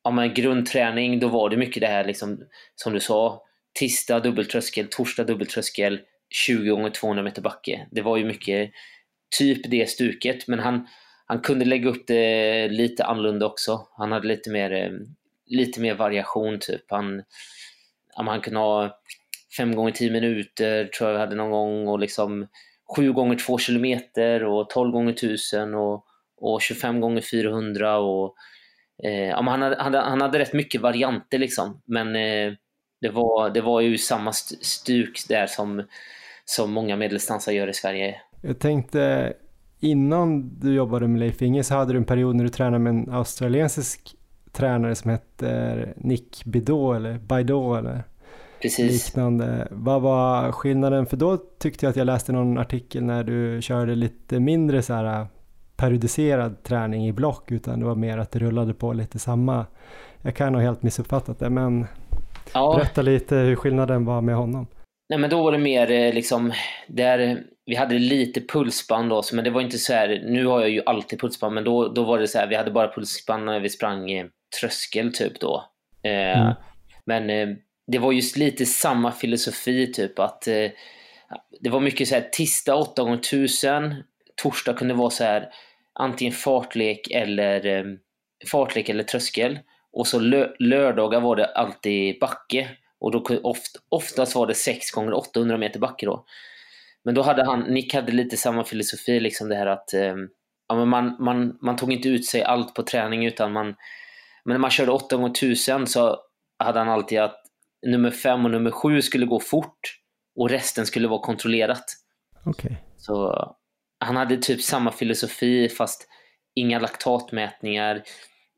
ja men grundträning, då var det mycket det här liksom, som du sa, tisdag dubbeltröskel, torsdag dubbeltröskel, 20 gånger 200 meter backe. Det var ju mycket typ det stuket, men han, han kunde lägga upp det lite annorlunda också. Han hade lite mer, eh, lite mer variation typ. Han, han kunde ha 5 gånger 10 minuter tror jag vi hade någon gång och liksom 7 gånger 2 kilometer och 12 gånger 1000 och, och 25 gånger 400 och eh, han, hade, han, hade, han hade rätt mycket varianter liksom. Men eh, det, var, det var ju samma stuk där som som många medeldistansare gör i Sverige. Jag tänkte, innan du jobbade med Leif Inge så hade du en period när du tränade med en australiensisk tränare som hette Nick Bidot eller Baido eller Precis. liknande. Vad var skillnaden? För då tyckte jag att jag läste någon artikel när du körde lite mindre så här periodiserad träning i block utan det var mer att det rullade på lite samma. Jag kan ha helt missuppfattat det men ja. berätta lite hur skillnaden var med honom. Nej, men då var det mer eh, liksom, där, vi hade lite pulsband då, men det var inte så här, nu har jag ju alltid pulsband, men då, då var det så här, vi hade bara pulsband när vi sprang tröskel typ då. Eh, mm. Men eh, det var just lite samma filosofi typ att eh, det var mycket så här, tisdag 8 gånger 1000 torsdag kunde vara så här antingen fartlek eller eh, fartlek eller tröskel och så lö lördagar var det alltid backe och då oft, oftast var det 6 gånger 800 meter backe då. Men då hade han, Nick hade lite samma filosofi, liksom det här att eh, ja, men man, man, man tog inte ut sig allt på träning utan man, men när man körde 8 gånger 1000 så hade han alltid att nummer 5 och nummer 7 skulle gå fort och resten skulle vara kontrollerat. Okay. Så han hade typ samma filosofi fast inga laktatmätningar,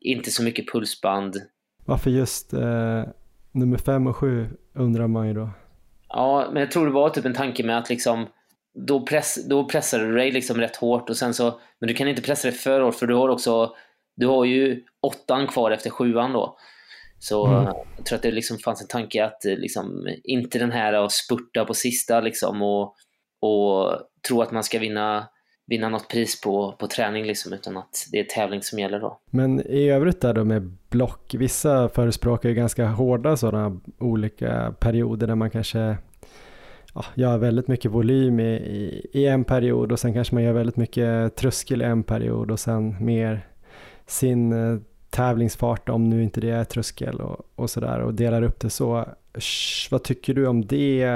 inte så mycket pulsband. Varför just eh, nummer fem och sju undrar man ju då. Ja, men jag tror det var typ en tanke med att liksom då, press, då pressar du dig liksom rätt hårt och sen så, men du kan inte pressa dig för hårt för du har också, du har ju åttan kvar efter sjuan då. Så mm. jag tror att det liksom fanns en tanke att liksom, inte den här att spurta på sista liksom och, och tro att man ska vinna vinna något pris på, på träning liksom, utan att det är tävling som gäller då. Men i övrigt där då med block, vissa förespråkar ju ganska hårda sådana olika perioder där man kanske ja, gör väldigt mycket volym i, i, i, en period och sen kanske man gör väldigt mycket tröskel i en period och sen mer sin eh, tävlingsfart om nu inte det är tröskel och, och sådär och delar upp det så. Sh, vad tycker du om det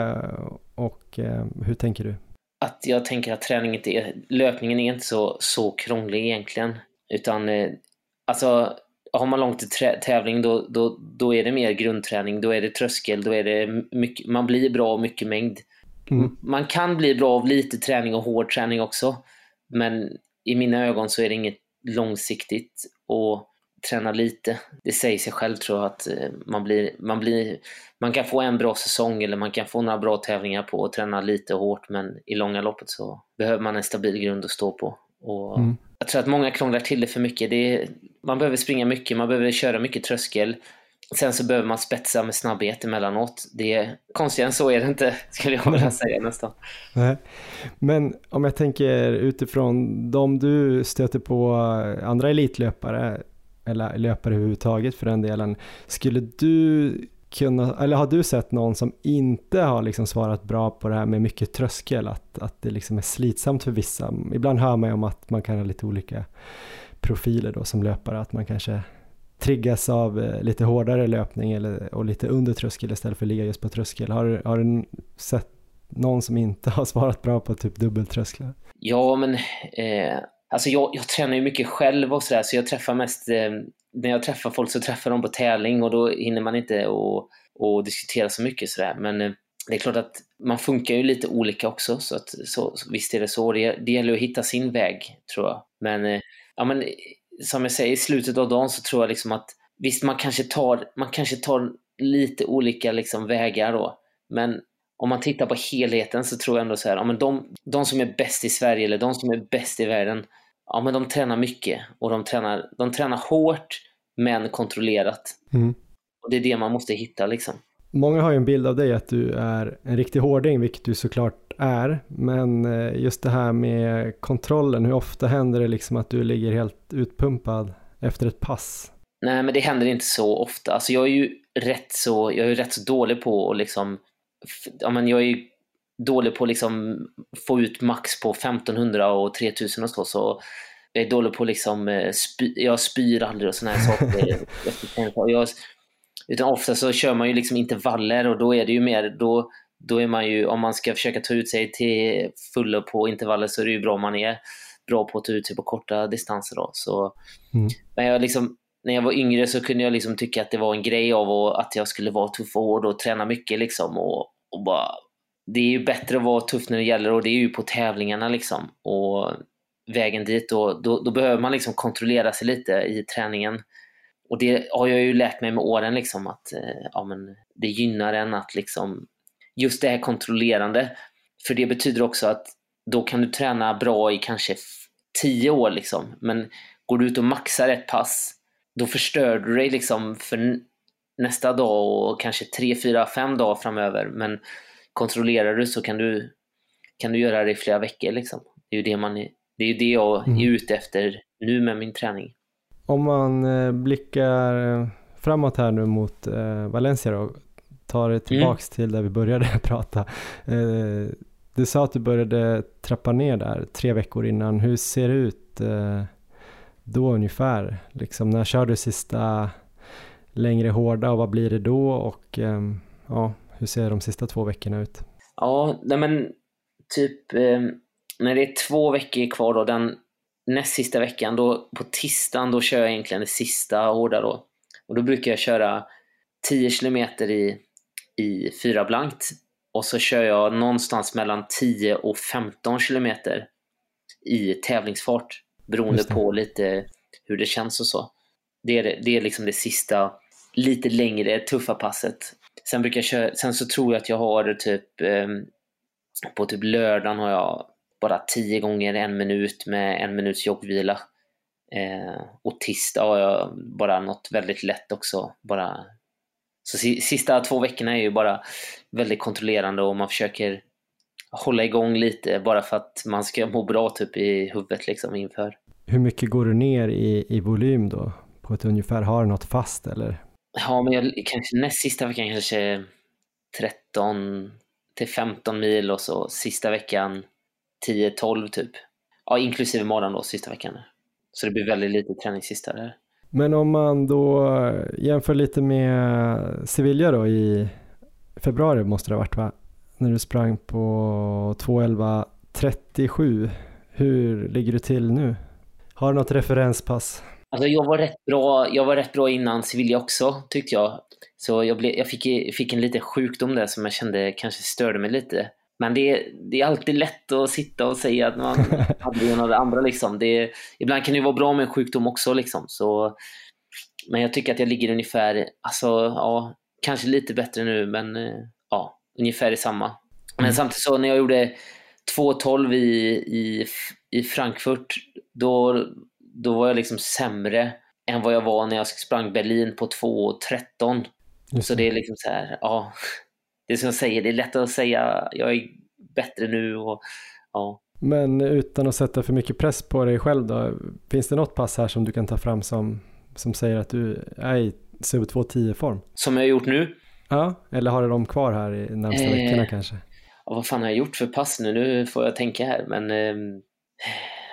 och eh, hur tänker du? att jag tänker att träning inte är, löpningen är inte så, så krånglig egentligen. Utan eh, alltså, har man långt till tävling då, då, då är det mer grundträning, då är det tröskel, då är det mycket, man blir bra av mycket mängd. Mm. Man kan bli bra av lite träning och hård träning också. Men i mina ögon så är det inget långsiktigt. Och träna lite. Det säger sig själv tror jag att eh, man, blir, man, blir, man kan få en bra säsong eller man kan få några bra tävlingar på och träna lite hårt men i långa loppet så behöver man en stabil grund att stå på. Och mm. Jag tror att många krånglar till det för mycket. Det är, man behöver springa mycket, man behöver köra mycket tröskel. Sen så behöver man spetsa med snabbhet emellanåt. Det är, konstigare än så är det inte, skulle jag vilja säga nästan. Nej. Men om jag tänker utifrån de du stöter på andra elitlöpare, eller löpare överhuvudtaget för den delen. Skulle du kunna, eller har du sett någon som inte har liksom svarat bra på det här med mycket tröskel, att, att det liksom är slitsamt för vissa? Ibland hör man ju om att man kan ha lite olika profiler då som löpare, att man kanske triggas av eh, lite hårdare löpning eller, och lite under tröskel istället för att ligga just på tröskel. Har, har du sett någon som inte har svarat bra på typ dubbeltrösklar? Ja, men eh, Alltså jag, jag tränar ju mycket själv och sådär, så jag träffar mest, eh, när jag träffar folk så träffar de på tävling och då hinner man inte och, och diskutera så mycket sådär. Men eh, det är klart att man funkar ju lite olika också, så, att, så, så visst är det så. Det, det gäller att hitta sin väg, tror jag. Men, eh, ja, men som jag säger, i slutet av dagen så tror jag liksom att visst, man kanske tar, man kanske tar lite olika liksom vägar då, men om man tittar på helheten så tror jag ändå så här, ja, men de, de som är bäst i Sverige eller de som är bäst i världen, ja men de tränar mycket och de tränar, de tränar hårt men kontrollerat. Mm. Och det är det man måste hitta liksom. Många har ju en bild av dig att du är en riktig hårding, vilket du såklart är. Men eh, just det här med kontrollen, hur ofta händer det liksom att du ligger helt utpumpad efter ett pass? Nej, men det händer inte så ofta. Alltså jag är ju rätt så, jag är rätt så dålig på att liksom, ja men jag är ju dålig på att liksom få ut max på 1500 och 3000 och så, så jag är dålig på liksom, eh, spy, jag spyr aldrig och såna här saker. jag, utan ofta så kör man ju liksom intervaller och då är det ju mer, då, då är man ju, om man ska försöka ta ut sig till fullo på intervaller så är det ju bra om man är bra på att ta ut sig på korta distanser då. Så, Mm. Men jag liksom, när jag var yngre så kunde jag liksom tycka att det var en grej av att jag skulle vara tuff och hård och träna mycket liksom och, och bara det är ju bättre att vara tuff när det gäller och det är ju på tävlingarna liksom. Och vägen dit och då, då behöver man liksom kontrollera sig lite i träningen. Och det har jag ju lärt mig med åren liksom att eh, ja, men det gynnar en att liksom just det här kontrollerande. För det betyder också att då kan du träna bra i kanske f- tio år liksom. Men går du ut och maxar ett pass då förstör du dig liksom för nästa dag och kanske tre, fyra, fem dagar framöver men kontrollerar du så kan du, kan du göra det i flera veckor liksom. Det är ju det, man det, är det jag Mm. är ute efter nu med min träning. Om man eh, blickar eh, framåt här nu mot eh, Valencia då, tar det tillbaks till där vi började prata. Du sa att du började trappa ner där tre veckor innan. Hur ser det ut då ungefär? Liksom, när kör du sista längre hårda och vad blir det då? Och ehm, ja, hur ser de sista två veckorna ut? Ja, nej men typ eh, när det är två veckor kvar då, den näst sista veckan, då på tisdagen, då kör jag egentligen det sista hårda då. Och då brukar jag köra 10 kilometer i, i fyra blankt och så kör jag någonstans mellan 10 och 15 kilometer i tävlingsfart beroende på lite hur det känns och så. Det är, det är liksom det sista lite längre tuffa passet. Sen, brukar jag köra, sen så tror jag att jag har typ ehm, på typ lördagen har jag bara 10 gånger en minut med en minuts joggvila. Eh, och tisdag har jag bara något väldigt lätt också. Bara... Så sista två veckorna är ju bara väldigt kontrollerande och man försöker hålla igång lite bara för att man ska må bra typ i huvudet liksom inför. Hur mycket går du ner i, i volym då? På ett ungefär, har du något fast eller? Ja, men jag, kanske näst sista veckan kanske 13 till 15 mil och så sista veckan 10-12 typ. Ja, inklusive morgon då, sista veckan. Så det blir väldigt lite träning sista där. Men om man då jämför lite med Sevilla då i februari måste det ha varit va? När du sprang på 2.11.37. Hur ligger du till nu? Har du något referenspass? Alltså jag var rätt bra, jag var rätt bra innan Sevilla också, tyckte jag. Så jag, blev, jag fick, fick en liten sjukdom där som jag kände kanske störde mig lite. Men det, det är alltid lätt att sitta och säga att man hade ena och det andra. Liksom. Det, ibland kan det vara bra med en sjukdom också. Liksom. Så, men jag tycker att jag ligger ungefär, alltså, ja, kanske lite bättre nu, men eh, ja, ungefär i samma. Men samtidigt så när jag gjorde 2.12 i, i, i Frankfurt, då, då var jag liksom sämre än vad jag var när jag sprang Berlin på 2.13. Just Så det är liksom så här, ja. Det är som jag säger, det är lätt att säga jag är bättre nu och ja. Men utan att sätta för mycket press på dig själv då, finns det något pass här som du kan ta fram som, som säger att du är i sub 2.10 form? Som jag har gjort nu. Ja, eller har du dem kvar här i närmsta Eh. veckorna kanske? Ja, vad fan har jag gjort för pass nu? Nu får jag tänka här, men ehm,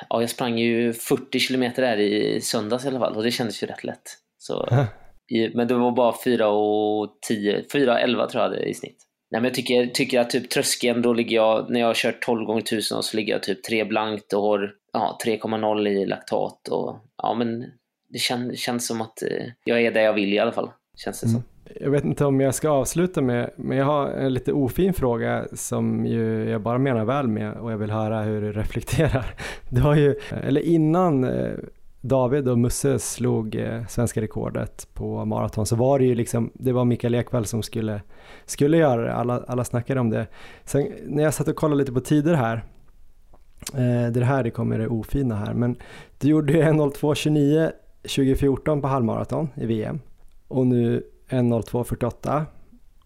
ja, jag sprang ju 40 kilometer där i söndags i alla fall och det kändes ju rätt lätt. Så, men det var bara 4 och 10, 4 och 11 tror jag det i snitt. Nej, men jag tycker, tycker att typ tröskeln, då ligger jag, när jag har kört 12 gånger 1000 så ligger jag typ 3 blankt och har ja, 3,0 i laktat. Och, ja, men det kän, känns som att eh, jag är där jag vill i alla fall. Känns det som. Jag vet inte om jag ska avsluta med, men jag har en lite ofin fråga som ju jag bara menar väl med och jag vill höra hur du reflekterar. Du har ju, eller innan eh, David och Musse slog eh, svenska rekordet på maraton så var det ju liksom, det var Mikael Ekvall som skulle, skulle göra det, alla, alla snackade om det. Sen när jag satt och kollade lite på tider här, eh, det här det kommer det ofina här, men du gjorde 1.02.29 2014 på halvmaraton i VM och nu 1.02.48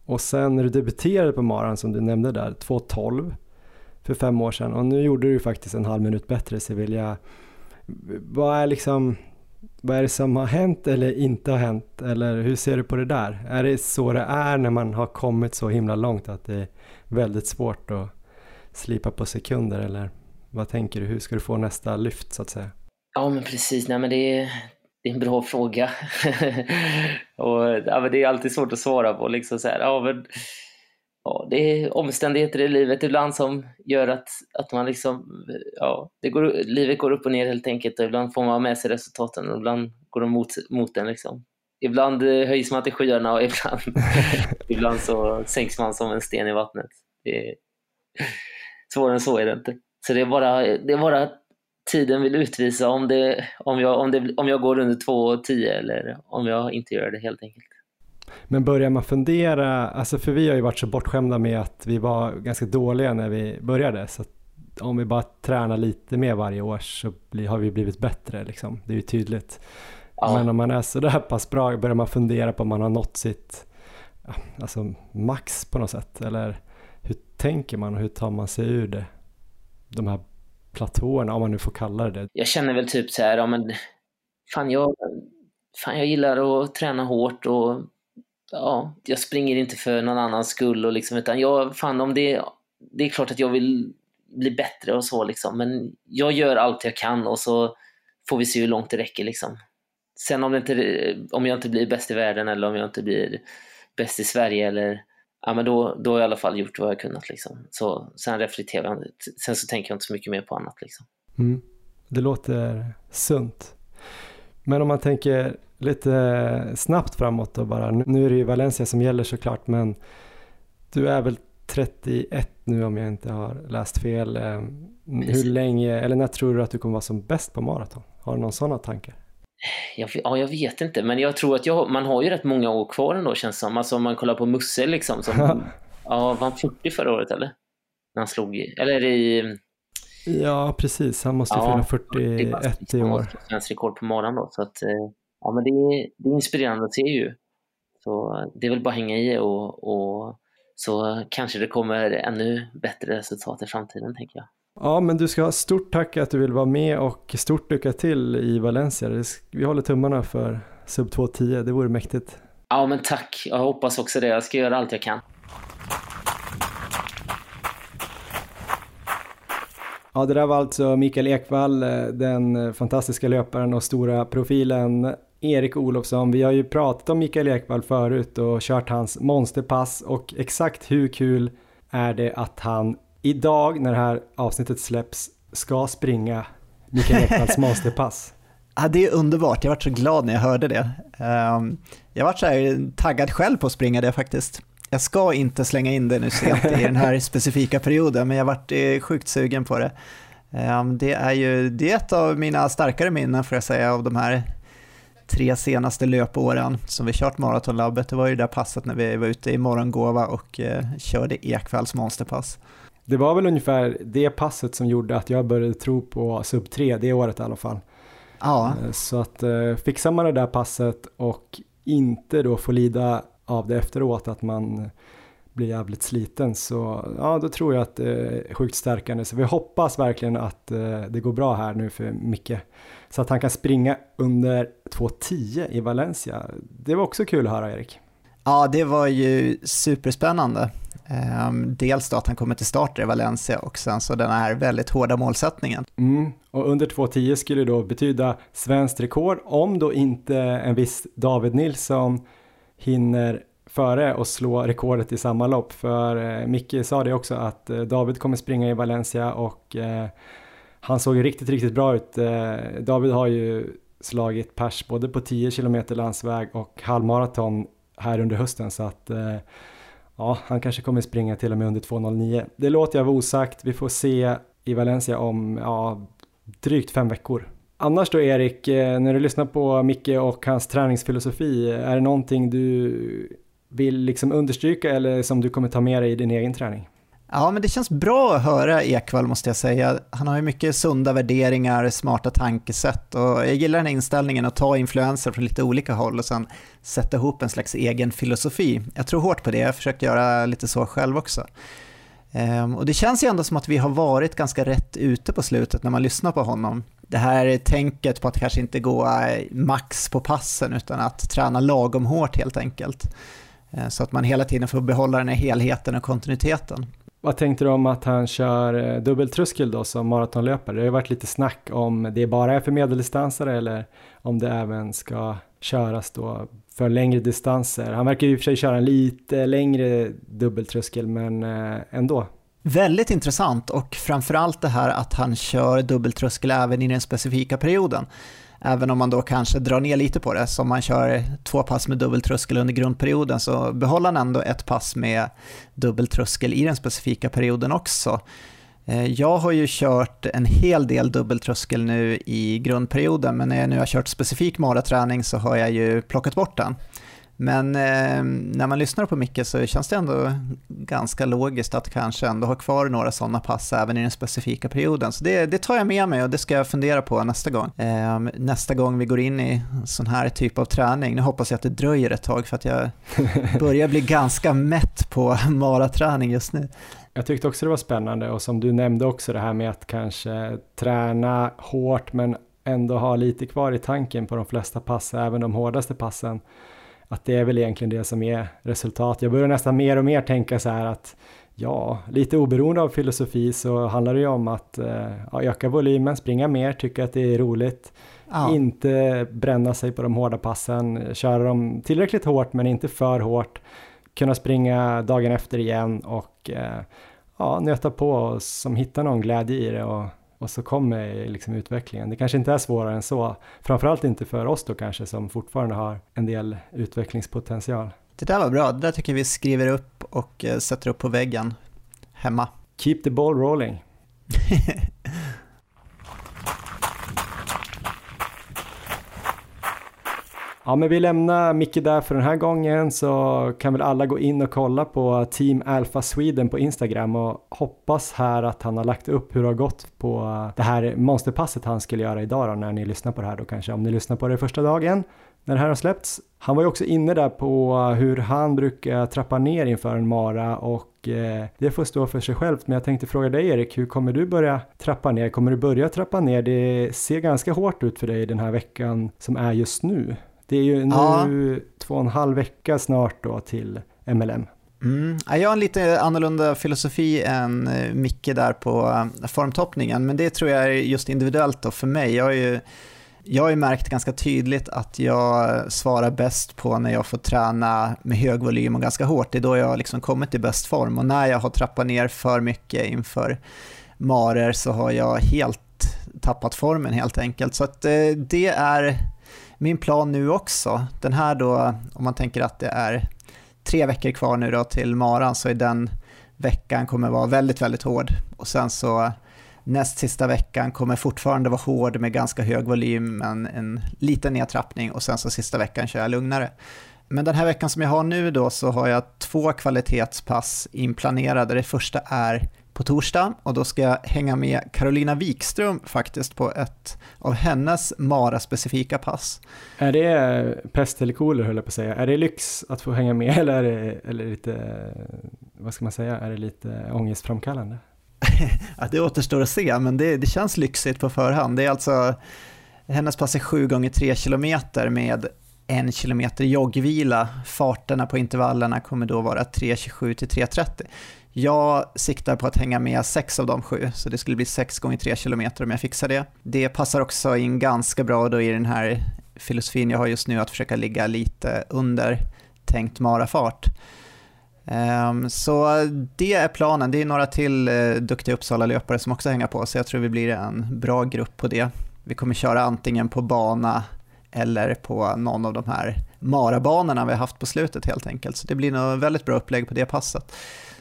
och sen när du debuterade på maran som du nämnde där, 2.12 för fem år sedan och nu gjorde du faktiskt en halv minut bättre Sevilla. Vad är liksom, vad är det som har hänt eller inte har hänt eller hur ser du på det där? Är det så det är när man har kommit så himla långt att det är väldigt svårt att slipa på sekunder eller vad tänker du? Hur ska du få nästa lyft så att säga? Ja men precis, nej men det är, det är en bra fråga. och, ja, men det är alltid svårt att svara på. Liksom så här, ja, men, ja, det är omständigheter i livet ibland som gör att, att man liksom, ja, det går, livet går upp och ner helt enkelt och ibland får man med sig resultaten och ibland går de mot, mot en. Liksom. Ibland eh, höjs man till skyarna och ibland, ibland så sänks man som en sten i vattnet. Det är, svårare än så är det inte. Så det är bara, det är bara tiden vill utvisa om, det, om, jag, om, det, om jag går under 2,10 eller om jag inte gör det helt enkelt. Men börjar man fundera, alltså för vi har ju varit så bortskämda med att vi var ganska dåliga när vi började så om vi bara tränar lite mer varje år så har vi blivit bättre liksom. Det är ju tydligt. Ja. Men om man är så där pass bra börjar man fundera på om man har nått sitt alltså max på något sätt eller hur tänker man och hur tar man sig ur det? De här platåerna, om man nu får kalla det Jag känner väl typ så här, ja men fan jag, fan jag gillar att träna hårt och ja, jag springer inte för någon annans skull och liksom, utan jag, fan om det, det är klart att jag vill bli bättre och så liksom, men jag gör allt jag kan och så får vi se hur långt det räcker liksom. Sen om, det inte, om jag inte blir bäst i världen eller om jag inte blir bäst i Sverige eller ja, men då, då har jag i alla fall gjort vad jag kunnat. Liksom. Så, sen reflekterar jag, sen så tänker jag inte så mycket mer på annat. Liksom. Mm. Det låter sunt. Men om man tänker lite snabbt framåt och bara, nu är det ju Valencia som gäller såklart, men du är väl 31 nu om jag inte har läst fel. Eh, hur länge, eller när tror du att du kommer vara som bäst på maraton? Har du någon sådana tankar? Jag, ja, jag vet inte, men jag tror att jag, man har ju rätt många år kvar ändå känns som. Alltså om man kollar på Musse liksom. Som, ja, var han 40 förra året eller? När han slog i, eller i... Ja, precis. Han måste ju ja, fylla 41 i år. Svensk rekord på morgonen då. Så att, eh, ja, men det är, det är inspirerande att se ju. Så det är väl bara att hänga i och, och så kanske det kommer ännu bättre resultat i framtiden, tänker jag. Ja, men du ska ha stort tack att du vill vara med och stort lycka till i Valencia. Vi håller tummarna för sub 2.10, det vore mäktigt. Ja, men tack. Jag hoppas också det. Jag ska göra allt jag kan. Ja, det där var alltså Mikael Ekvall, eh, den fantastiska löparen och stora profilen Erik Olofsson. Vi har ju pratat om Mikael Ekvall förut och kört hans monsterpass och exakt hur kul är det att han idag när det här avsnittet släpps ska springa Mikael Ekvalls monsterpass. Ja, det är underbart, jag var så glad när jag hörde det. Um, jag var så här taggad själv på att springa det faktiskt. Jag ska inte slänga in det nu sent i den här specifika perioden, men jag varit eh, sjukt sugen på det. Um, det är ju det är ett av mina starkare minnen får jag säga av de här tre senaste löpåren som vi kört Maratonlabbet. Det var ju det där passet när vi var ute i morgongåva och uh, körde Ekvalls monsterpass. Det var väl ungefär det passet som gjorde att jag började tro på sub 3 det året i alla fall. Ja. Eh, så att eh, fixar man det där passet och inte då får lida av det efteråt att man blir jävligt sliten så ja, då tror jag att det är sjukt stärkande. Så vi hoppas verkligen att eh, det går bra här nu för Micke. Så att han kan springa under 2.10 i Valencia. Det var också kul att höra Erik. Ja, det var ju superspännande. Ehm, dels då att han kommer till start i Valencia och sen så den här väldigt hårda målsättningen. Mm, och under 2.10 skulle då betyda svenskt rekord om då inte en viss David Nilsson hinner före och slå rekordet i samma lopp. För eh, Micke sa det också att eh, David kommer springa i Valencia och eh, han såg riktigt, riktigt bra ut. Eh, David har ju slagit pers både på 10 km landsväg och halvmaraton här under hösten så att eh, ja, han kanske kommer springa till och med under 2.09. Det låter jag vara osagt. Vi får se i Valencia om ja, drygt fem veckor. Annars då Erik, eh, när du lyssnar på Micke och hans träningsfilosofi, är det någonting du vill liksom understryka eller som du kommer ta med dig i din egen träning? Ja, men det känns bra att höra Ekvall måste jag säga. Han har ju mycket sunda värderingar, smarta tankesätt och jag gillar den här inställningen att ta influenser från lite olika håll och sen sätta ihop en slags egen filosofi. Jag tror hårt på det, jag har försökt göra lite så själv också. Ehm, och det känns ju ändå som att vi har varit ganska rätt ute på slutet när man lyssnar på honom. Det här tänket på att kanske inte gå eh, max på passen utan att träna lagom hårt helt enkelt. Eh, så att man hela tiden får behålla den här helheten och kontinuiteten. Vad tänkte du om att han kör eh, dubbeltröskel då som maratonlöpare? Det har ju varit lite snack om det bara är för medeldistansare eller om det även ska köras då för längre distanser. Han verkar ju i och för sig köra en lite längre dubbeltröskel men eh, ändå. Väldigt intressant och framförallt det här att han kör dubbeltröskel även i den specifika perioden. Även om man då kanske drar ner lite på det, som man kör två pass med dubbeltröskel under grundperioden så behåller han ändå ett pass med dubbeltröskel i den specifika perioden också. Eh, jag har ju kört en hel del dubbeltröskel nu i grundperioden, men när jag nu har kört specifik maraträning så har jag ju plockat bort den. Men eh, när man lyssnar på Micke så känns det ändå ganska logiskt att kanske ändå ha kvar några sådana pass även i den specifika perioden. Så det, det tar jag med mig och det ska jag fundera på nästa gång. Eh, nästa gång vi går in i sån här typ av träning. Nu hoppas jag att det dröjer ett tag för att jag börjar bli ganska mätt på maraträning just nu. Jag tyckte också det var spännande och som du nämnde också det här med att kanske träna hårt men ändå ha lite kvar i tanken på de flesta pass, även de hårdaste passen att det är väl egentligen det som är resultat. Jag börjar nästan mer och mer tänka så här att ja, lite oberoende av filosofi så handlar det ju om att eh, ja, öka volymen, springa mer, tycka att det är roligt, ja. inte bränna sig på de hårda passen, köra dem tillräckligt hårt men inte för hårt, kunna springa dagen efter igen och eh, ja, nöta på och som hittar någon glädje i det och och så kommer liksom utvecklingen. Det kanske inte är svårare än så. Framförallt inte för oss då kanske som fortfarande har en del utvecklingspotential. Det där var bra. Det där tycker jag vi skriver upp och eh, sätter upp på väggen hemma. Keep the ball rolling. Ja, men vi lämnar Micke där för den här gången så kan väl alla gå in och kolla på Team Alpha Sweden på Instagram och hoppas här att han har lagt upp hur det har gått på det här monsterpasset han skulle göra idag då när ni lyssnar på det här då kanske om ni lyssnar på det första dagen när det här har släppts. Han var ju också inne där på hur han brukar trappa ner inför en mara och eh, det får stå för sig självt. Men jag tänkte fråga dig Erik, hur kommer du börja trappa ner? Kommer du börja trappa ner? Det ser ganska hårt ut för dig den här veckan som är just nu. Det är ju nu ja. två och en halv vecka snart då till MLM. Mm. Jag har en lite annorlunda filosofi än eh, Micke där på eh, formtoppningen, men det tror jag är just individuellt då för mig. Jag har ju, jag har ju märkt ganska tydligt att jag svarar bäst på när jag får träna med hög volym och ganska hårt. Det är då jag liksom kommit i bäst form och när jag har trappat ner för mycket inför marer så har jag helt tappat formen helt enkelt. Så att eh, det är min plan nu också. Den här då, om man tänker att det är tre veckor kvar nu då till maran så är den veckan kommer vara väldigt, väldigt hård. Och sen så näst sista veckan kommer fortfarande vara hård med ganska hög volym, men en liten nedtrappning och sen så sista veckan kör jag lugnare. Men den här veckan som jag har nu då så har jag två kvalitetspass inplanerade. Det första är på torsdag och då ska jag hänga med Carolina Wikström faktiskt på ett av hennes Mara-specifika pass. Är det pest eller kolera höll jag på att säga. Är det lyx att få hänga med eller är det, eller lite, vad ska man säga, är det lite ångestframkallande? ja, det återstår att se, men det, det känns lyxigt på förhand. Det är alltså, hennes pass är 7 gånger 3 kilometer med en kilometer joggvila. Farterna på intervallerna kommer då vara 3.27 till 3.30. Jag siktar på att hänga med sex av de sju, så det skulle bli sex gånger tre kilometer om jag fixar det. Det passar också in ganska bra då i den här filosofin jag har just nu, att försöka ligga lite under tänkt marafart. Ehm, så det är planen. Det är några till eh, duktiga Uppsala-löpare som också hänger på, så jag tror vi blir en bra grupp på det. Vi kommer köra antingen på bana eller på någon av de här marabanorna vi har haft på slutet helt enkelt. Så det blir nog väldigt bra upplägg på det passet.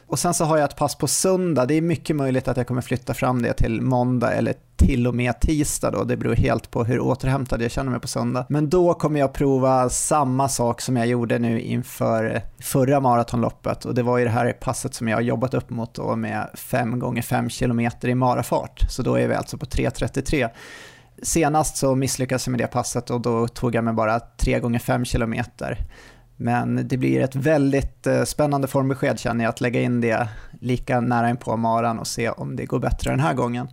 Och sen så har jag ett pass på söndag. Det är mycket möjligt att jag kommer flytta fram det till måndag eller till och med tisdag då. Det beror helt på hur återhämtad jag känner mig på söndag. Men då kommer jag prova samma sak som jag gjorde nu inför förra maratonloppet och det var ju det här passet som jag har jobbat upp mot då med 5 gånger 5 km i marafart. Så då är vi alltså på 3.33. Senast så misslyckades jag med det passet och då tog jag mig bara 3 gånger 5 km. Men det blir ett väldigt eh, spännande formbesked känner jag, att lägga in det lika nära in på maran och se om det går bättre den här gången.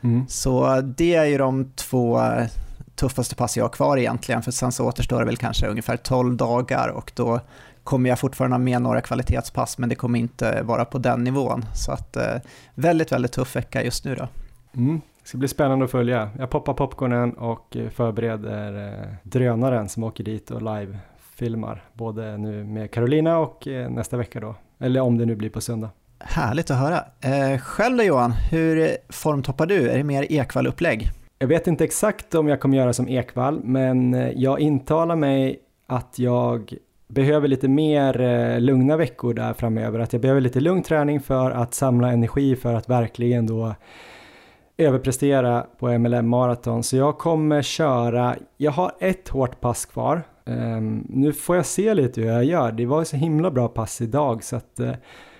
Mm. Så det är ju de två eh, tuffaste pass jag har kvar egentligen, för sen så återstår det väl kanske ungefär 12 dagar och då kommer jag fortfarande ha med några kvalitetspass, men det kommer inte vara på den nivån. Så att eh, väldigt, väldigt tuff vecka just nu då. Mm. Det ska bli spännande att följa. Jag poppar popcornen och förbereder drönaren som åker dit och live filmar, både nu med Carolina och eh, nästa vecka då, eller om det nu blir på söndag. Härligt att höra. Eh, själv då Johan, hur formtoppar du? Är det mer Ekvall-upplägg? Jag vet inte exakt om jag kommer göra som Ekvall, men eh, jag intalar mig att jag behöver lite mer lugna veckor där framöver, att jag behöver lite lugn träning för att samla energi för att verkligen då överprestera på MLM maraton. Så jag kommer köra, jag har ett hårt pass kvar Um, nu får jag se lite hur jag gör. Det var ju så himla bra pass idag så att uh,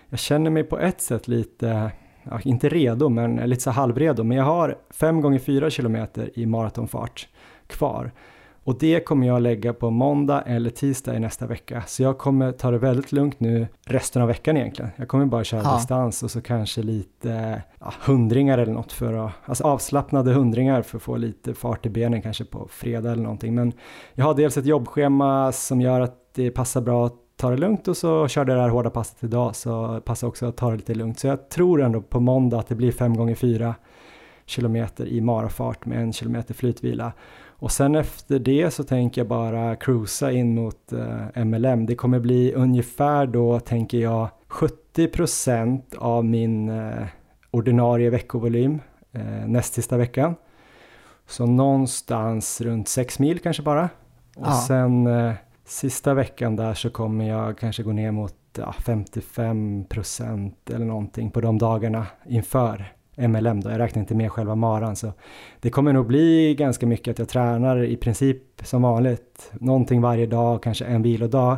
jag känner mig på ett sätt lite, uh, inte redo men lite så halvredo. Men jag har 5 gånger 4 km i maratonfart kvar. Och det kommer jag lägga på måndag eller tisdag i nästa vecka. Så jag kommer ta det väldigt lugnt nu resten av veckan egentligen. Jag kommer bara köra ja. distans och så kanske lite ja, hundringar eller något för att, alltså avslappnade hundringar för att få lite fart i benen kanske på fredag eller någonting. Men jag har dels ett jobbschema som gör att det passar bra att ta det lugnt och så körde jag det här hårda passet idag så passar också att ta det lite lugnt. Så jag tror ändå på måndag att det blir 5 gånger 4 kilometer i marafart med en kilometer flytvila. Och sen efter det så tänker jag bara cruisa in mot eh, MLM. Det kommer bli ungefär då, tänker jag, 70% av min eh, ordinarie veckovolym eh, näst sista veckan. Så någonstans runt 6 mil kanske bara. Och ja. sen eh, sista veckan där så kommer jag kanske gå ner mot ja, 55% eller någonting på de dagarna inför MLM då, jag räknar inte med själva maran så det kommer nog bli ganska mycket att jag tränar i princip som vanligt, någonting varje dag, kanske en vilodag,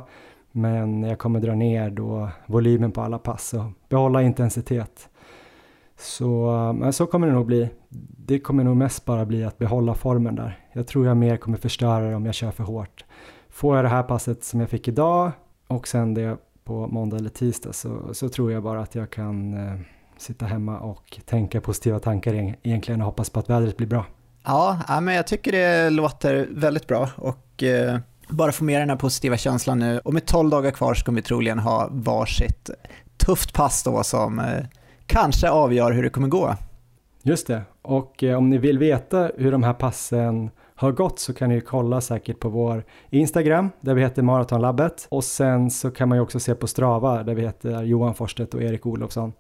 men jag kommer dra ner då volymen på alla pass och behålla intensitet. Så, men så kommer det nog bli. Det kommer nog mest bara bli att behålla formen där. Jag tror jag mer kommer förstöra det om jag kör för hårt. Får jag det här passet som jag fick idag och sen det på måndag eller tisdag så, så tror jag bara att jag kan eh, sitta hemma och tänka positiva tankar egentligen och hoppas på att vädret blir bra. Ja, men jag tycker det låter väldigt bra och eh, bara få med den här positiva känslan nu. Och med 12 dagar kvar ska vi troligen ha varsitt tufft pass då som eh, kanske avgör hur det kommer gå. Just det, och eh, om ni vill veta hur de här passen har gått så kan ni kolla säkert på vår Instagram där vi heter Maratonlabbet och sen så kan man ju också se på Strava där vi heter Johan Forstedt och Erik Olofsson.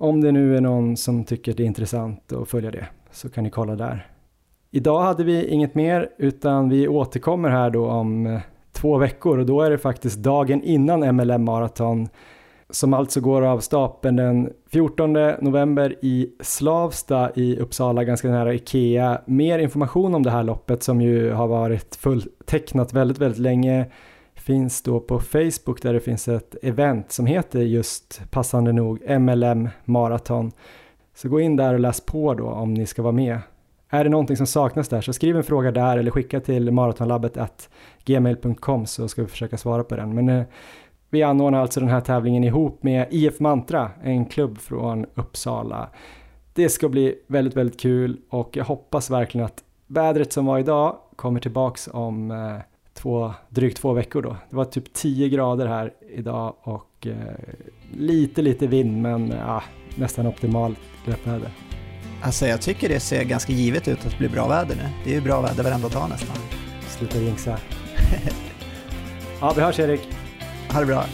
Om det nu är någon som tycker det är intressant att följa det så kan ni kolla där. Idag hade vi inget mer utan vi återkommer här då om eh, två veckor och då är det faktiskt dagen innan MLM Marathon som alltså går av stapeln den 14 november i Slavsta i Uppsala, ganska nära Ikea. Mer information om det här loppet som ju har varit fulltecknat väldigt, väldigt länge finns då på Facebook där det finns ett event som heter just passande nog MLM Marathon. Så gå in där och läs på då om ni ska vara med. Är det någonting som saknas där så skriv en fråga där eller skicka till maratonlabbet gmail.com så ska vi försöka svara på den. Men eh, vi anordnar alltså den här tävlingen ihop med IF Mantra, en klubb från Uppsala. Det ska bli väldigt, väldigt kul och jag hoppas verkligen att vädret som var idag kommer tillbaks om eh, två, drygt två veckor då. Det var typ 10 grader här idag och eh, lite, lite vind men ja, nästan optimalt löpväder. Alltså jag tycker det ser ganska givet ut att det blir bra väder nu. Det är ju bra väder varenda dag nästan. Sluta jinxa. ja, vi hörs Erik. Ha det bra.